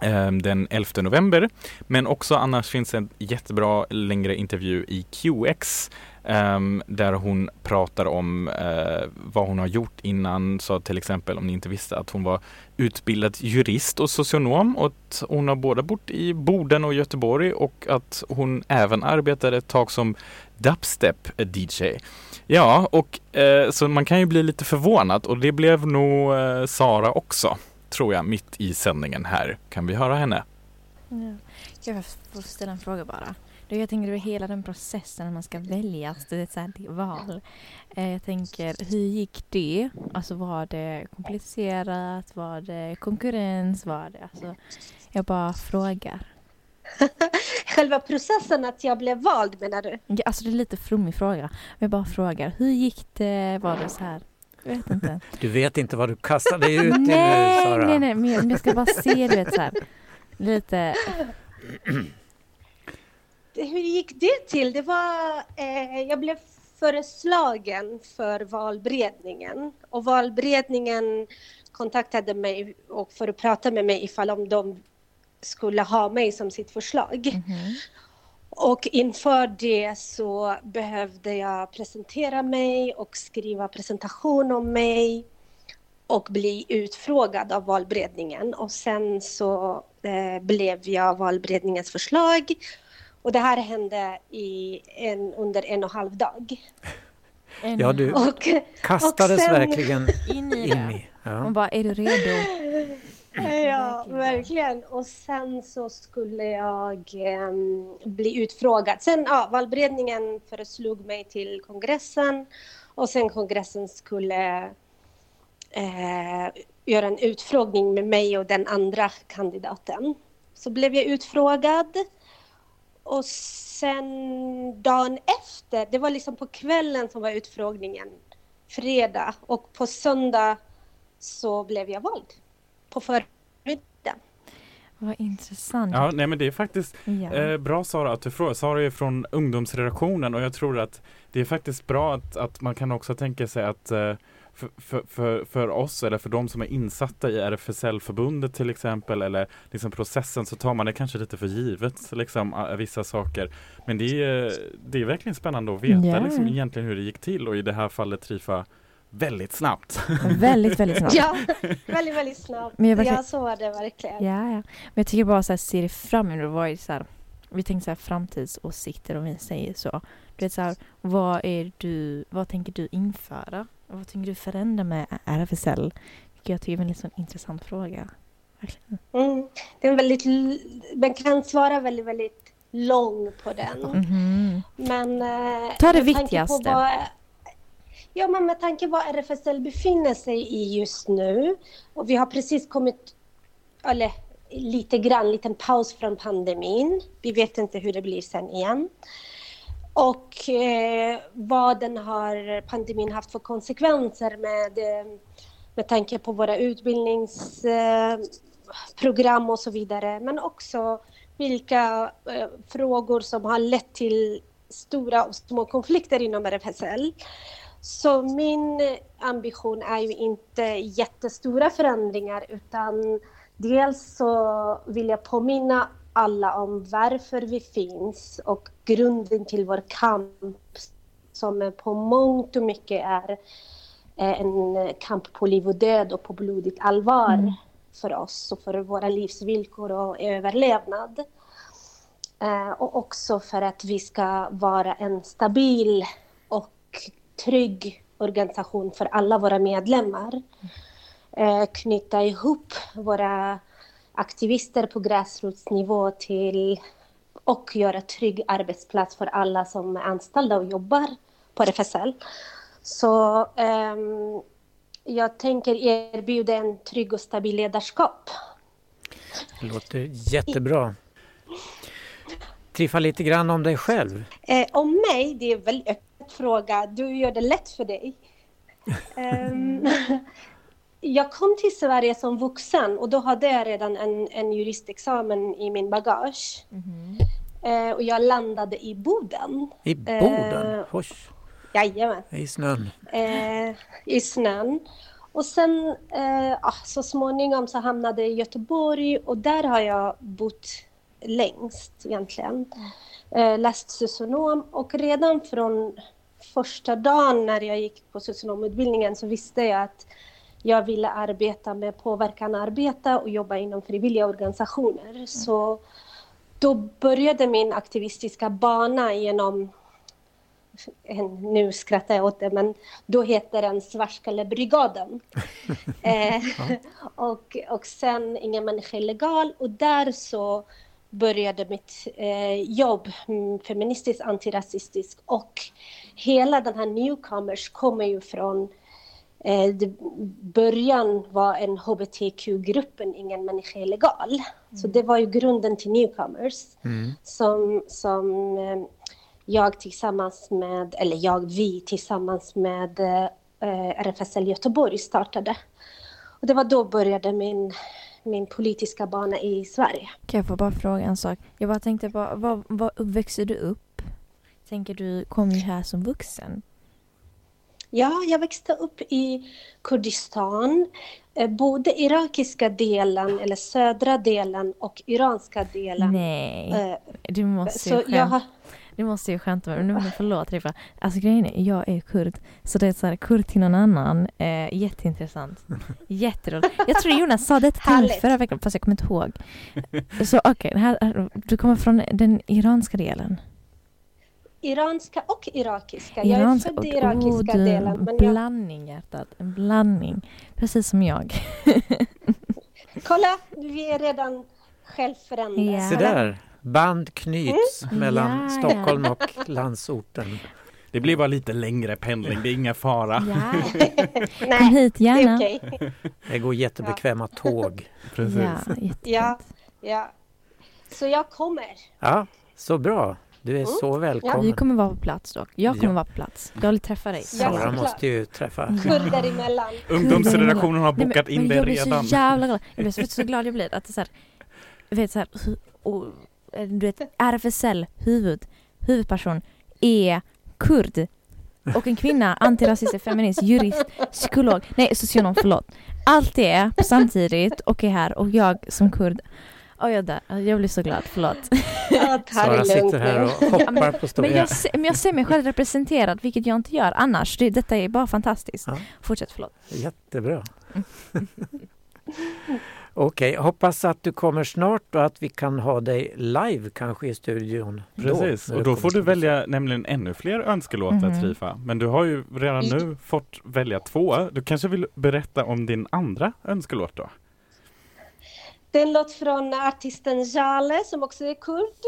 eh, den 11 november. Men också annars finns en jättebra längre intervju i QX Um, där hon pratar om uh, vad hon har gjort innan. Så till exempel om ni inte visste att hon var utbildad jurist och socionom och att hon har både bott i Boden och Göteborg och att hon även arbetade ett tag som dubstep-DJ. Ja, och uh, så man kan ju bli lite förvånad och det blev nog uh, Sara också, tror jag, mitt i sändningen här. Kan vi höra henne? Ja. Jag får ställa en fråga bara. Det, jag tänker det var hela den processen när man ska väljas till ett sånt här val. Eh, jag tänker, hur gick det? Alltså var det komplicerat? Var det konkurrens? Var det, alltså, jag bara frågar. Själva processen att jag blev vald menar du? Ja, Alltså det är lite flummig fråga. Men jag bara frågar, hur gick det? Var det så här? Jag vet inte. Du vet inte vad du kastar dig ut i nu, nej, Sara. nej, nej, men jag ska bara se, du vet så här. Lite, Hur gick det till? Det var, eh, jag blev föreslagen för valberedningen och valberedningen kontaktade mig och för att prata med mig ifall om de skulle ha mig som sitt förslag. Och inför det så behövde jag presentera mig och skriva presentation om mig och bli utfrågad av valberedningen. Och sen så eh, blev jag valberedningens förslag. Och det här hände i en, under en och en halv dag. Ja, du Och- kastades och sen- verkligen in i in det. i. Ja. Man bara, är du redo? Ja, verkligen. Och sen så skulle jag ehm, bli utfrågad. Sen, ja, valberedningen föreslog mig till kongressen och sen kongressen skulle eh, göra en utfrågning med mig och den andra kandidaten. Så blev jag utfrågad och sen dagen efter, det var liksom på kvällen som var utfrågningen, fredag, och på söndag så blev jag vald på förmiddagen. Vad intressant. Ja, nej men det är faktiskt Ja. eh, bra Sara att du frågar. Sara är från ungdomsredaktionen och jag tror att det är faktiskt bra att, att man kan också tänka sig att eh, för, för, för, för oss eller för de som är insatta i RFSL-förbundet till exempel eller liksom processen så tar man det kanske lite för givet liksom vissa saker. Men det är, det är verkligen spännande att veta Ja. liksom egentligen hur det gick till och i det här fallet Trifa väldigt snabbt. Väldigt, väldigt snabbt. Ja, väldigt, väldigt snabbt. Men jag verkligen- Ja, så var det verkligen. Ja, ja. Men jag tycker bara så här, se det fram emot. Vad är så här, vi tänker så här framtidsåsikter om vi säger så. Du vet så här, vad är du, vad tänker du införa? Vad tänker du förändra med RFSL? Jag tycker är en sån intressant fråga. Mm. Det är en väldigt, man kan svara väldigt, väldigt lång på den. Mhm. Men... eh, Ta det viktigaste. På vad, ja, men med tanke på vad RFSL befinner sig i just nu och vi har precis kommit, eller lite grann, liten paus från pandemin. Vi vet inte hur det blir sen igen. Och eh, vad den har, pandemin haft för konsekvenser med, eh, med tanke på våra utbildningsprogram eh, och så vidare. Men också vilka eh, frågor som har lett till stora och små konflikter inom RFSL. Så min ambition är ju inte jättestora förändringar utan dels så vill jag påminna alla om varför vi finns och grunden till vår kamp som på mångt och mycket är eh, en kamp på liv och död och på blodigt allvar Mm. för oss och för våra livsvillkor och överlevnad. Eh, och också för att vi ska vara en stabil och trygg organisation för alla våra medlemmar. Eh, knyta ihop våra aktivister på gräsrotsnivå till och göra trygg arbetsplats för alla som är anställda och jobbar på RFSL. Så ehm, jag tänker erbjuda en trygg och stabil ledarskap. Det låter jättebra. Triffa lite grann om dig själv. Eh, om mig, det är en väldigt öppen fråga. Du gör det lätt för dig. Ehm, jag kom till Sverige som vuxen och då hade jag redan en, en juristexamen i min bagage. Eh, och jag landade i Boden. I Boden? Eh, Oj, jajamän. i snön. eh, i snön. Och sen eh, ah, så småningom så hamnade jag i Göteborg och där har jag bott längst egentligen. Eh, läst socionom och redan från första dagen när jag gick på socionomutbildningen så visste jag att jag ville arbeta med påverkan arbeta och jobba inom frivilliga organisationer. Så då började min aktivistiska bana genom nu skrattar jag åt det, men då heter den Svartskallebrigaden. eh, och, och sen Ingen människa är legal och där så började mitt eh, jobb, mm, feministiskt, antirasistiskt och hela den här newcomers kommer ju från eh, det, början var en hbtq-gruppen Ingen människa är legal. Så det var ju grunden till newcomers Mm. som, som eh, jag tillsammans med, eller jag, vi tillsammans med eh, RFSL Göteborg startade. Och det var då började min, min politiska bana i Sverige. Kan jag få bara fråga en sak? Jag bara tänkte på, vad, vad växer du upp? Tänker du kom ju här som vuxen. Ja, jag växte upp i Kurdistan, eh, både irakiska delen eller södra delen och iranska delen. Nej, Eh, du måste ju jag skämta. har- Du måste ju skämta med mig. Nu, förlåt Rifa. Alltså grejen är, jag är kurd. Så det är så här, kurd till någon annan. Eh, jätteintressant. Jätteroligt. Jag tror Jonas sa det till mig förra veckan, fast jag kommer inte ihåg. Så okej, här- du kommer från den iranska delen. Iranska och irakiska. Jag Iranska är född i irakiska oh, delen. En Men jag, blandning hjärtat. En blandning. Precis som jag. kolla, vi är redan självförändrade. Ja. Se där, band knyts Mm. mellan ja. Stockholm och landsorten. Det blir bara lite längre pendling, det är inga fara. Nej, Kom hit det är gärna. okej. Det går jättebekväma tåg. Precis. Ja. Ja, ja. Så jag kommer. Ja, så bra. Du är Mm. så Vi välkommen. kommer vara på plats dock. Jag kommer Ja. vara på plats. Jag vill träffa dig. Sara måste ju träffa. Kurder emellan. Ungdomsredaktionen har Nej, men- bokat in men det jag blir redan. så jävla glad. Jag blir så, så glad jag blir att det är så här, vet så här, och, eh, du vet RFSL huvud, huvudperson är kurd och en kvinna, antirasist, feminist, jurist, psykolog, nej socionom, förlåt. Allt det samtidigt och är här och jag som kurd Oh, jag dör. Jag blir så glad, förlåt. Ja, Sara det sitter här och hoppar men, på men, stolen. jag ser, men jag ser mig själv representerad, vilket jag inte gör annars. Det, detta är bara fantastiskt. Ja. Fortsätt, förlåt. Jättebra. Okej, hoppas att du kommer snart och att vi kan ha dig live kanske i studion. då, Precis, när och då får du välja nämligen ännu fler önskelåtar Mhm. Trifa. Men du har ju redan nu fått välja två. Du kanske vill berätta om din andra önskelåt då? Det är en låt från artisten Jale som också är kurd.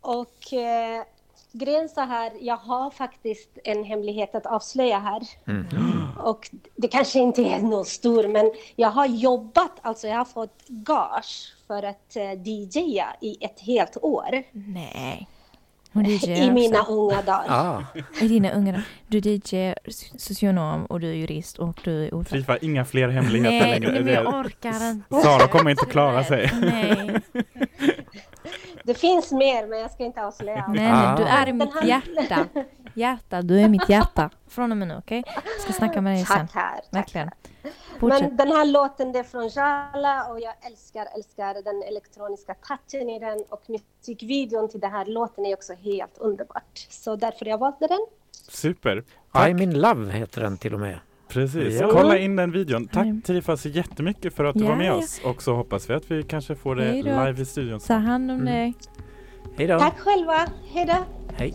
Och eh, grejen så här, jag har faktiskt en hemlighet att avslöja här. Och det kanske inte är någon stor, men jag har jobbat, alltså jag har fått gage för att eh, DJa i ett helt år. Nej. Hon DJ I mina också. unga dagar. Ah, I dina unga dagar. Du är DJ, socionom och du är jurist och du är ordförande. Trifa, inga fler hemligheter Nej, längre. nej, men jag orkar inte. Sara kommer inte klara sig. Nej, Det finns mer, men jag ska inte avslöja. nej, men du Ah. är i mitt hjärta. Hjärta, du är mitt hjärta. Från och med nu, okej? Jag ska snacka med dig sen. Tack här. Verkligen. Fortsätt. Men den här låten det är från Jala och jag älskar, älskar den elektroniska touchen i den och musikvideon till den här låten är också helt underbart. Så därför jag valde den. Super. Tack. I'm in love heter den till och med. Precis, Ja. kolla in den videon. Tack Mm. Så jättemycket för att du Ja, var med ja. oss och så hoppas vi att vi kanske får det Hej då. live i studion. Ta hand om Mm. dig. Hej då. Tack själva, hejdå! Hej.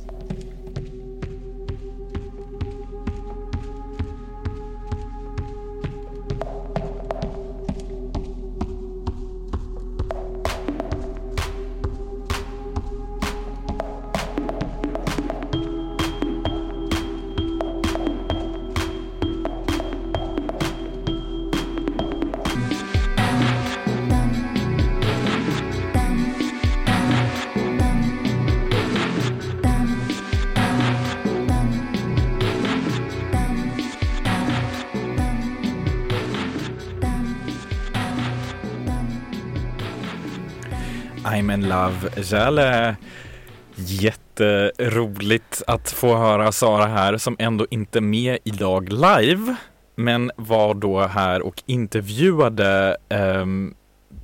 I'm in love. Jale. Jätteroligt att få höra Sara här som ändå inte är med idag live men var då här och intervjuade um,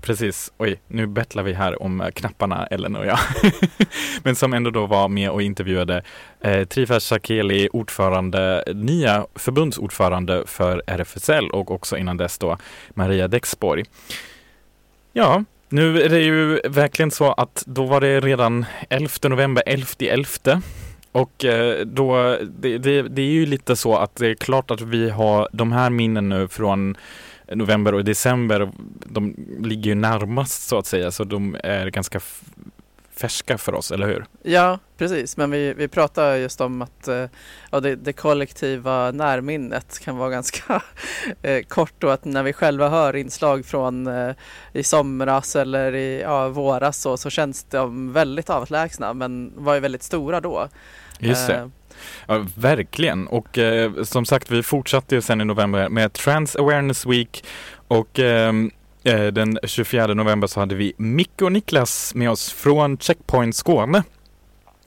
Precis, oj, nu bettlar vi här om eh, knapparna Ellen och jag. men som ändå då var med och intervjuade eh, Trifa Shakeli, ordförande, nya förbundsordförande för RFSL och också innan dess då Maria Dexborg. Ja, nu är det ju verkligen så att då var det redan 11 november, 11 11 och eh, då, det, det, det är ju lite så att det är klart att vi har de här minnen nu från november och december, de ligger ju närmast så att säga, så de är ganska färska för oss, eller hur? Ja, precis. Men vi, vi pratar just om att eh, ja, det, det kollektiva närminnet kan vara ganska eh, kort och att när vi själva hör inslag från eh, i somras eller i ja, våras så, så känns de väldigt avlägsna men var ju väldigt stora då. Just det. Ja, verkligen. Och eh, som sagt, vi fortsatte ju sen i november med Trans Awareness Week och eh, Eh, den 24 november så hade vi Micke och Niklas med oss från Checkpoint Skåne.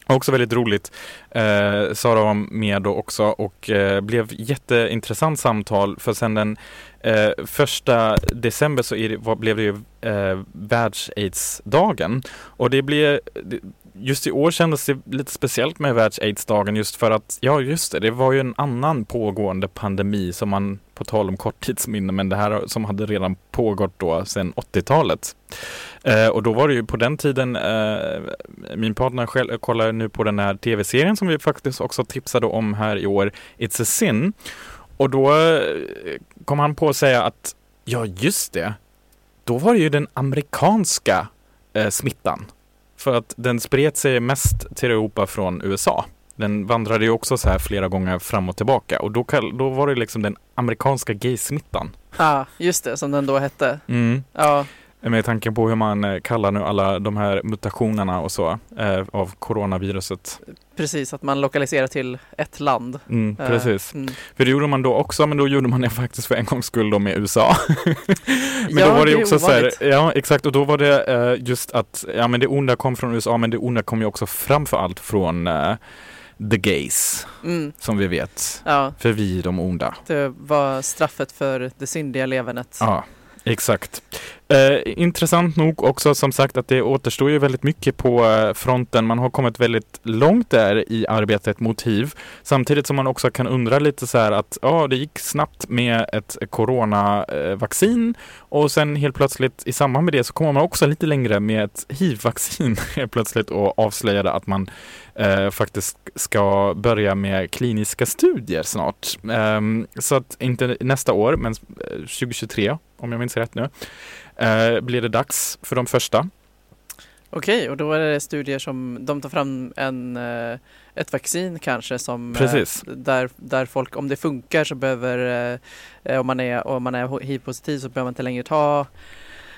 Också väldigt roligt. Eh, Sara var med då också och eh, blev jätteintressant samtal för sen den eh, första december så är det, vad, blev det ju eh, världs-aids-dagen och det blev det, Just i år kändes det lite speciellt med världs-aids-dagen just för att, ja just det, det var ju en annan pågående pandemi som man, på tal om korttidsminne, men det här som hade redan pågått då sedan 80-talet. Eh, och då var det ju på den tiden, eh, min partner själv kollar nu på den här tv-serien som vi faktiskt också tipsade om här i år, It's a sin. Och då eh, kom han på att säga att, ja just det, då var det ju den amerikanska eh, smittan. För att den spred sig mest till Europa från USA. Den vandrade ju också så här flera gånger fram och tillbaka och då, då var det liksom den amerikanska gaysmittan. Ja, just det, som den då hette. Mm. Ja, Med tanke på hur man eh, kallar nu alla de här mutationerna och så eh, av coronaviruset. precis, att man lokaliserar till ett land. Mm, Eh, precis. mm. För det gjorde man då också, men då gjorde man det faktiskt för en gångs skull då med USA. men Ja, då var det det också så här, ja exakt, och då var det eh, just att, ja men det onda kom från USA, men det onda kom ju också framför allt från eh, the gays, Mm. som vi vet. Ja. För vi är de onda. Det var straffet för det syndiga levernet. Ja, exakt. Eh, intressant nog också som sagt att det återstår ju väldigt mycket på eh, fronten. Man har kommit väldigt långt där i arbetet mot hiv. Samtidigt som man också kan undra lite så här att ja, det gick snabbt med ett coronavaccin och sen helt plötsligt i samband med det så kommer man också lite längre med ett hiv-vaccin helt plötsligt och avslöjade att man eh, faktiskt ska börja med kliniska studier snart. Eh, så att inte nästa år, men eh, 2023 om jag minns rätt nu, eh, blir det dags för de första. Okej, och då är det studier som de tar fram en, eh, ett vaccin kanske som eh, Precis. där, där folk, om det funkar så behöver, eh, om man är, om man är hiv-positiv så behöver man inte längre ta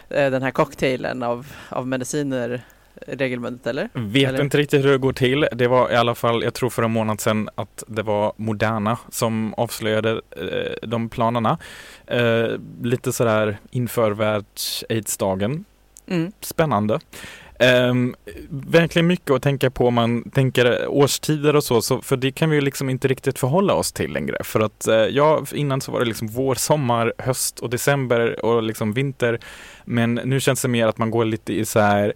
den här cocktailen av, av mediciner regelbundet eller? Vet eller? inte riktigt hur det går till. Det var i alla fall, jag tror för en månad sedan att det var Moderna som avslöjade eh, de planerna. Eh, lite sådär inför världs-aids-dagen. Mm. Spännande. Ehm, verkligen mycket att tänka på om man tänker årstider och så, så, för det kan vi ju liksom inte riktigt förhålla oss till längre. För att eh, ja, innan så var det liksom vår, sommar, höst och december och liksom vinter. Men nu känns det mer att man går lite i så här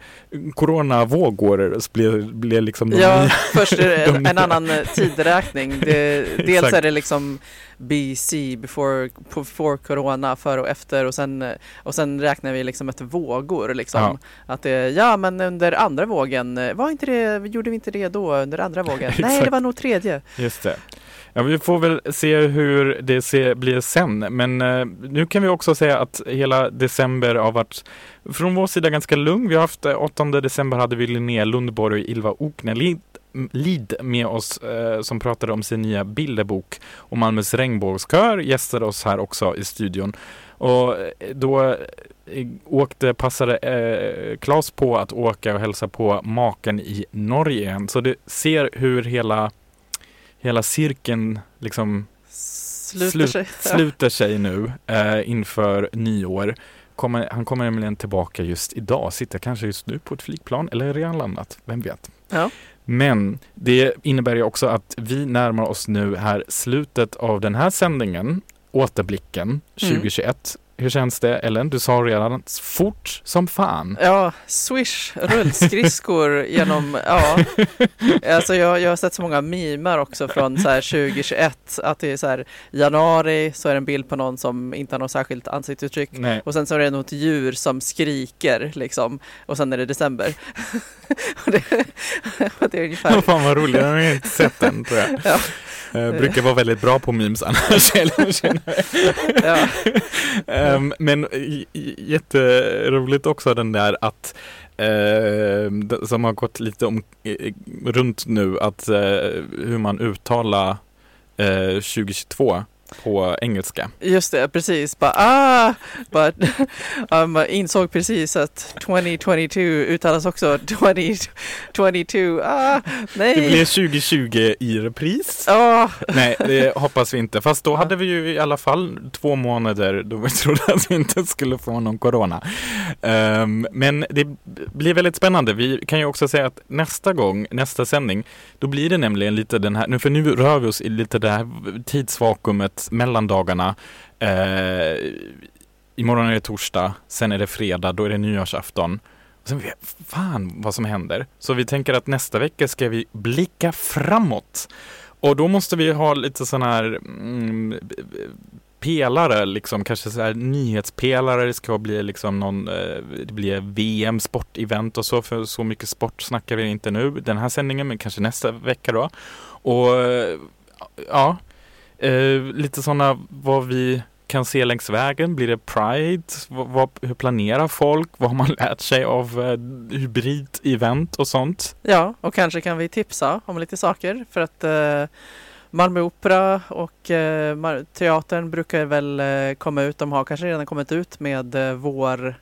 coronavågor, blir, blir liksom Ja, nya- först är det de en, en annan eh, tideräkning. Det, dels är det liksom BC, before, before corona, före och efter och sen, eh, och sen räknar vi liksom efter vågor. Liksom. Ja. Att det, ja men under andra vågen, eh, var inte det, gjorde vi inte det då under andra vågen? Nej, det var nog tredje. Just det. Ja, vi får väl se hur det se, blir sen. Men eh, nu kan vi också säga att hela december har varit från vår sida ganska lugn. Vi har haft eh, 8 december hade vi Linnea Lundborg och Ilva Oknelid Lid med oss eh, som pratade om sin nya bilderbok och Malmös regnbågskör gästade oss här också i studion. Och eh, då eh, åkte, passade eh, Claes på att åka och hälsa på maken i Norge igen. Så du ser hur hela hela cirkeln liksom Sluter sig. sluter sig nu eh, inför nyår. Kommer, han kommer nämligen tillbaka just idag, sitter kanske just nu på ett flygplan eller redan landat, vem vet. Ja. Men det innebär ju också att vi närmar oss nu här slutet av den här sändningen, återblicken 2021. Hur känns det Ellen? Du sa redan fort som fan. Ja, swish, rullskridskor genom, ja. Alltså jag, jag har sett så många mimar också från så här 2021 att det är så här januari så är det en bild på någon som inte har något särskilt ansiktsuttryck Nej. och sen så är det något djur som skriker liksom och sen är det december. och det, och det är ungefär Fan vad roligt, jag har inte sett den tror jag. Ja. Jag brukar vara väldigt bra på memes annars. jag. Ehm, men jätteroligt också den där att eh, d- som har gått lite om, eh, runt nu att eh, hur man uttalar eh, 2022 på engelska. Just det, precis. Bara, ah! Bara, um, insåg precis att 2022 uttalas också 2022. Ah, nej! Det blir 2020 i repris. Ja. Nej, det hoppas vi inte. Fast då hade vi ju i alla fall två månader då vi trodde att vi inte skulle få någon corona. Ehm, men det blir väldigt spännande. Vi kan ju också säga att nästa gång, nästa sändning, då blir det nämligen lite den här, nu för nu rör vi oss i lite det här tidsvakuumet mellandagarna. Eh, imorgon är det torsdag, sen är det fredag, då är det nyårsafton. Och sen, vet- fan vad som händer. Så vi tänker att nästa vecka ska vi blicka framåt. Och då måste vi ha lite sån här mm, pelare, liksom kanske så här nyhetspelare. Det ska bli liksom någon, eh, det blir VM, sportevent och så, för så mycket sport snackar vi inte nu den här sändningen, men kanske nästa vecka då. Och ja, eh, lite sådana vad vi kan se längs vägen. Blir det Pride? Vad, vad, hur planerar folk? Vad har man lärt sig av eh, hybrid-event och sånt? Ja, och kanske kan vi tipsa om lite saker för att eh, Malmö Opera och eh, teatern brukar väl eh, komma ut. De har kanske redan kommit ut med eh, vår,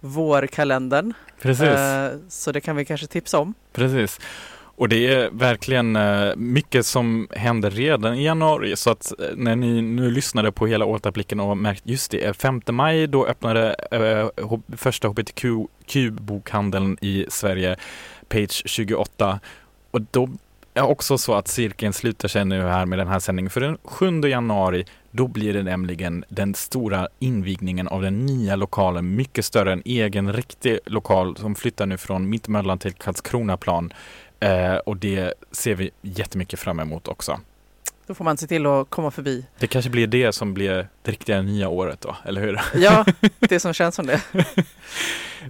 vårkalendern. Precis. Eh, så det kan vi kanske tipsa om. Precis. Och det är verkligen eh, mycket som händer redan i januari. Så att eh, när ni nu lyssnade på hela återblicken och märkt just det, 5 maj då öppnade eh, första hbtq-bokhandeln i Sverige, Page 28. Och då är också så att cirkeln slutar sig nu här med den här sändningen. För den 7 januari, då blir det nämligen den stora invigningen av den nya lokalen, mycket större, en egen riktig lokal som flyttar nu från Mittmöllan till Karlskronaplan. Eh, och det ser vi jättemycket fram emot också. Då får man se till att komma förbi. Det kanske blir det som blir det riktiga nya året då, eller hur? Ja, det som känns som det.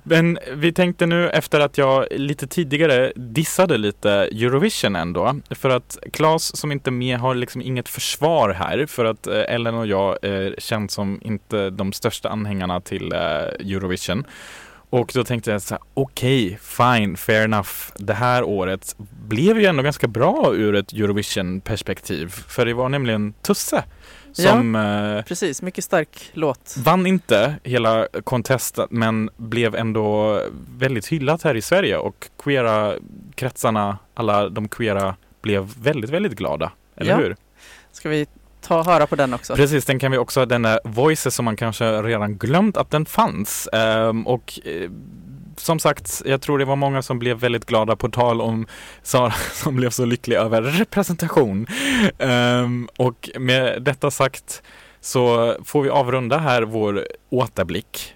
Men vi tänkte nu efter att jag lite tidigare dissade lite Eurovision ändå. För att Claes som inte är med har liksom inget försvar här. För att eh, Ellen och jag är känt som inte de största anhängarna till eh, Eurovision. Och då tänkte jag så här, okej, fine, fair enough. Det här året blev ju ändå ganska bra ur ett Eurovision-perspektiv. För det var nämligen Tusse som eh, Precis, mycket stark låt. Vann inte hela contestet men blev ändå väldigt hyllat här i Sverige och queera kretsarna, alla de queera blev väldigt, väldigt glada. Eller Ja. hur? Ska vi ta och höra på den också? Precis, den kan vi också, den där Voices som man kanske redan glömt att den fanns. Ehm, och eh, som sagt, jag tror det var många som blev väldigt glada på tal om Sara som blev så lycklig över representation. Ehm, och med detta sagt så får vi avrunda här vår återblick.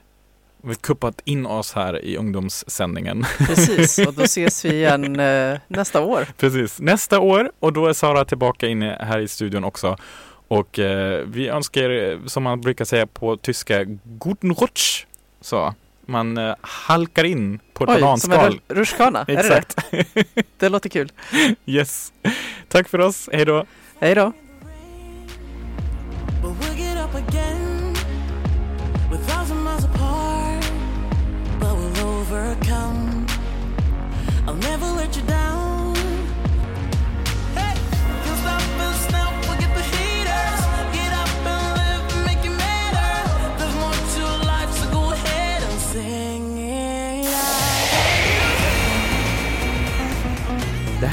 Vi har kuppat in oss här i ungdomssändningen. Precis, och då ses vi igen eh, nästa år. Precis, nästa år och då är Sara tillbaka inne här i studion också. Och eh, vi önskar er, som man brukar säga på tyska, guten Rutsch. Så, man eh, halkar in på ett Oj, som en bananskal. ru- rutschkana, är det. Det låter kul. yes. Tack för oss, hej då. Hej då.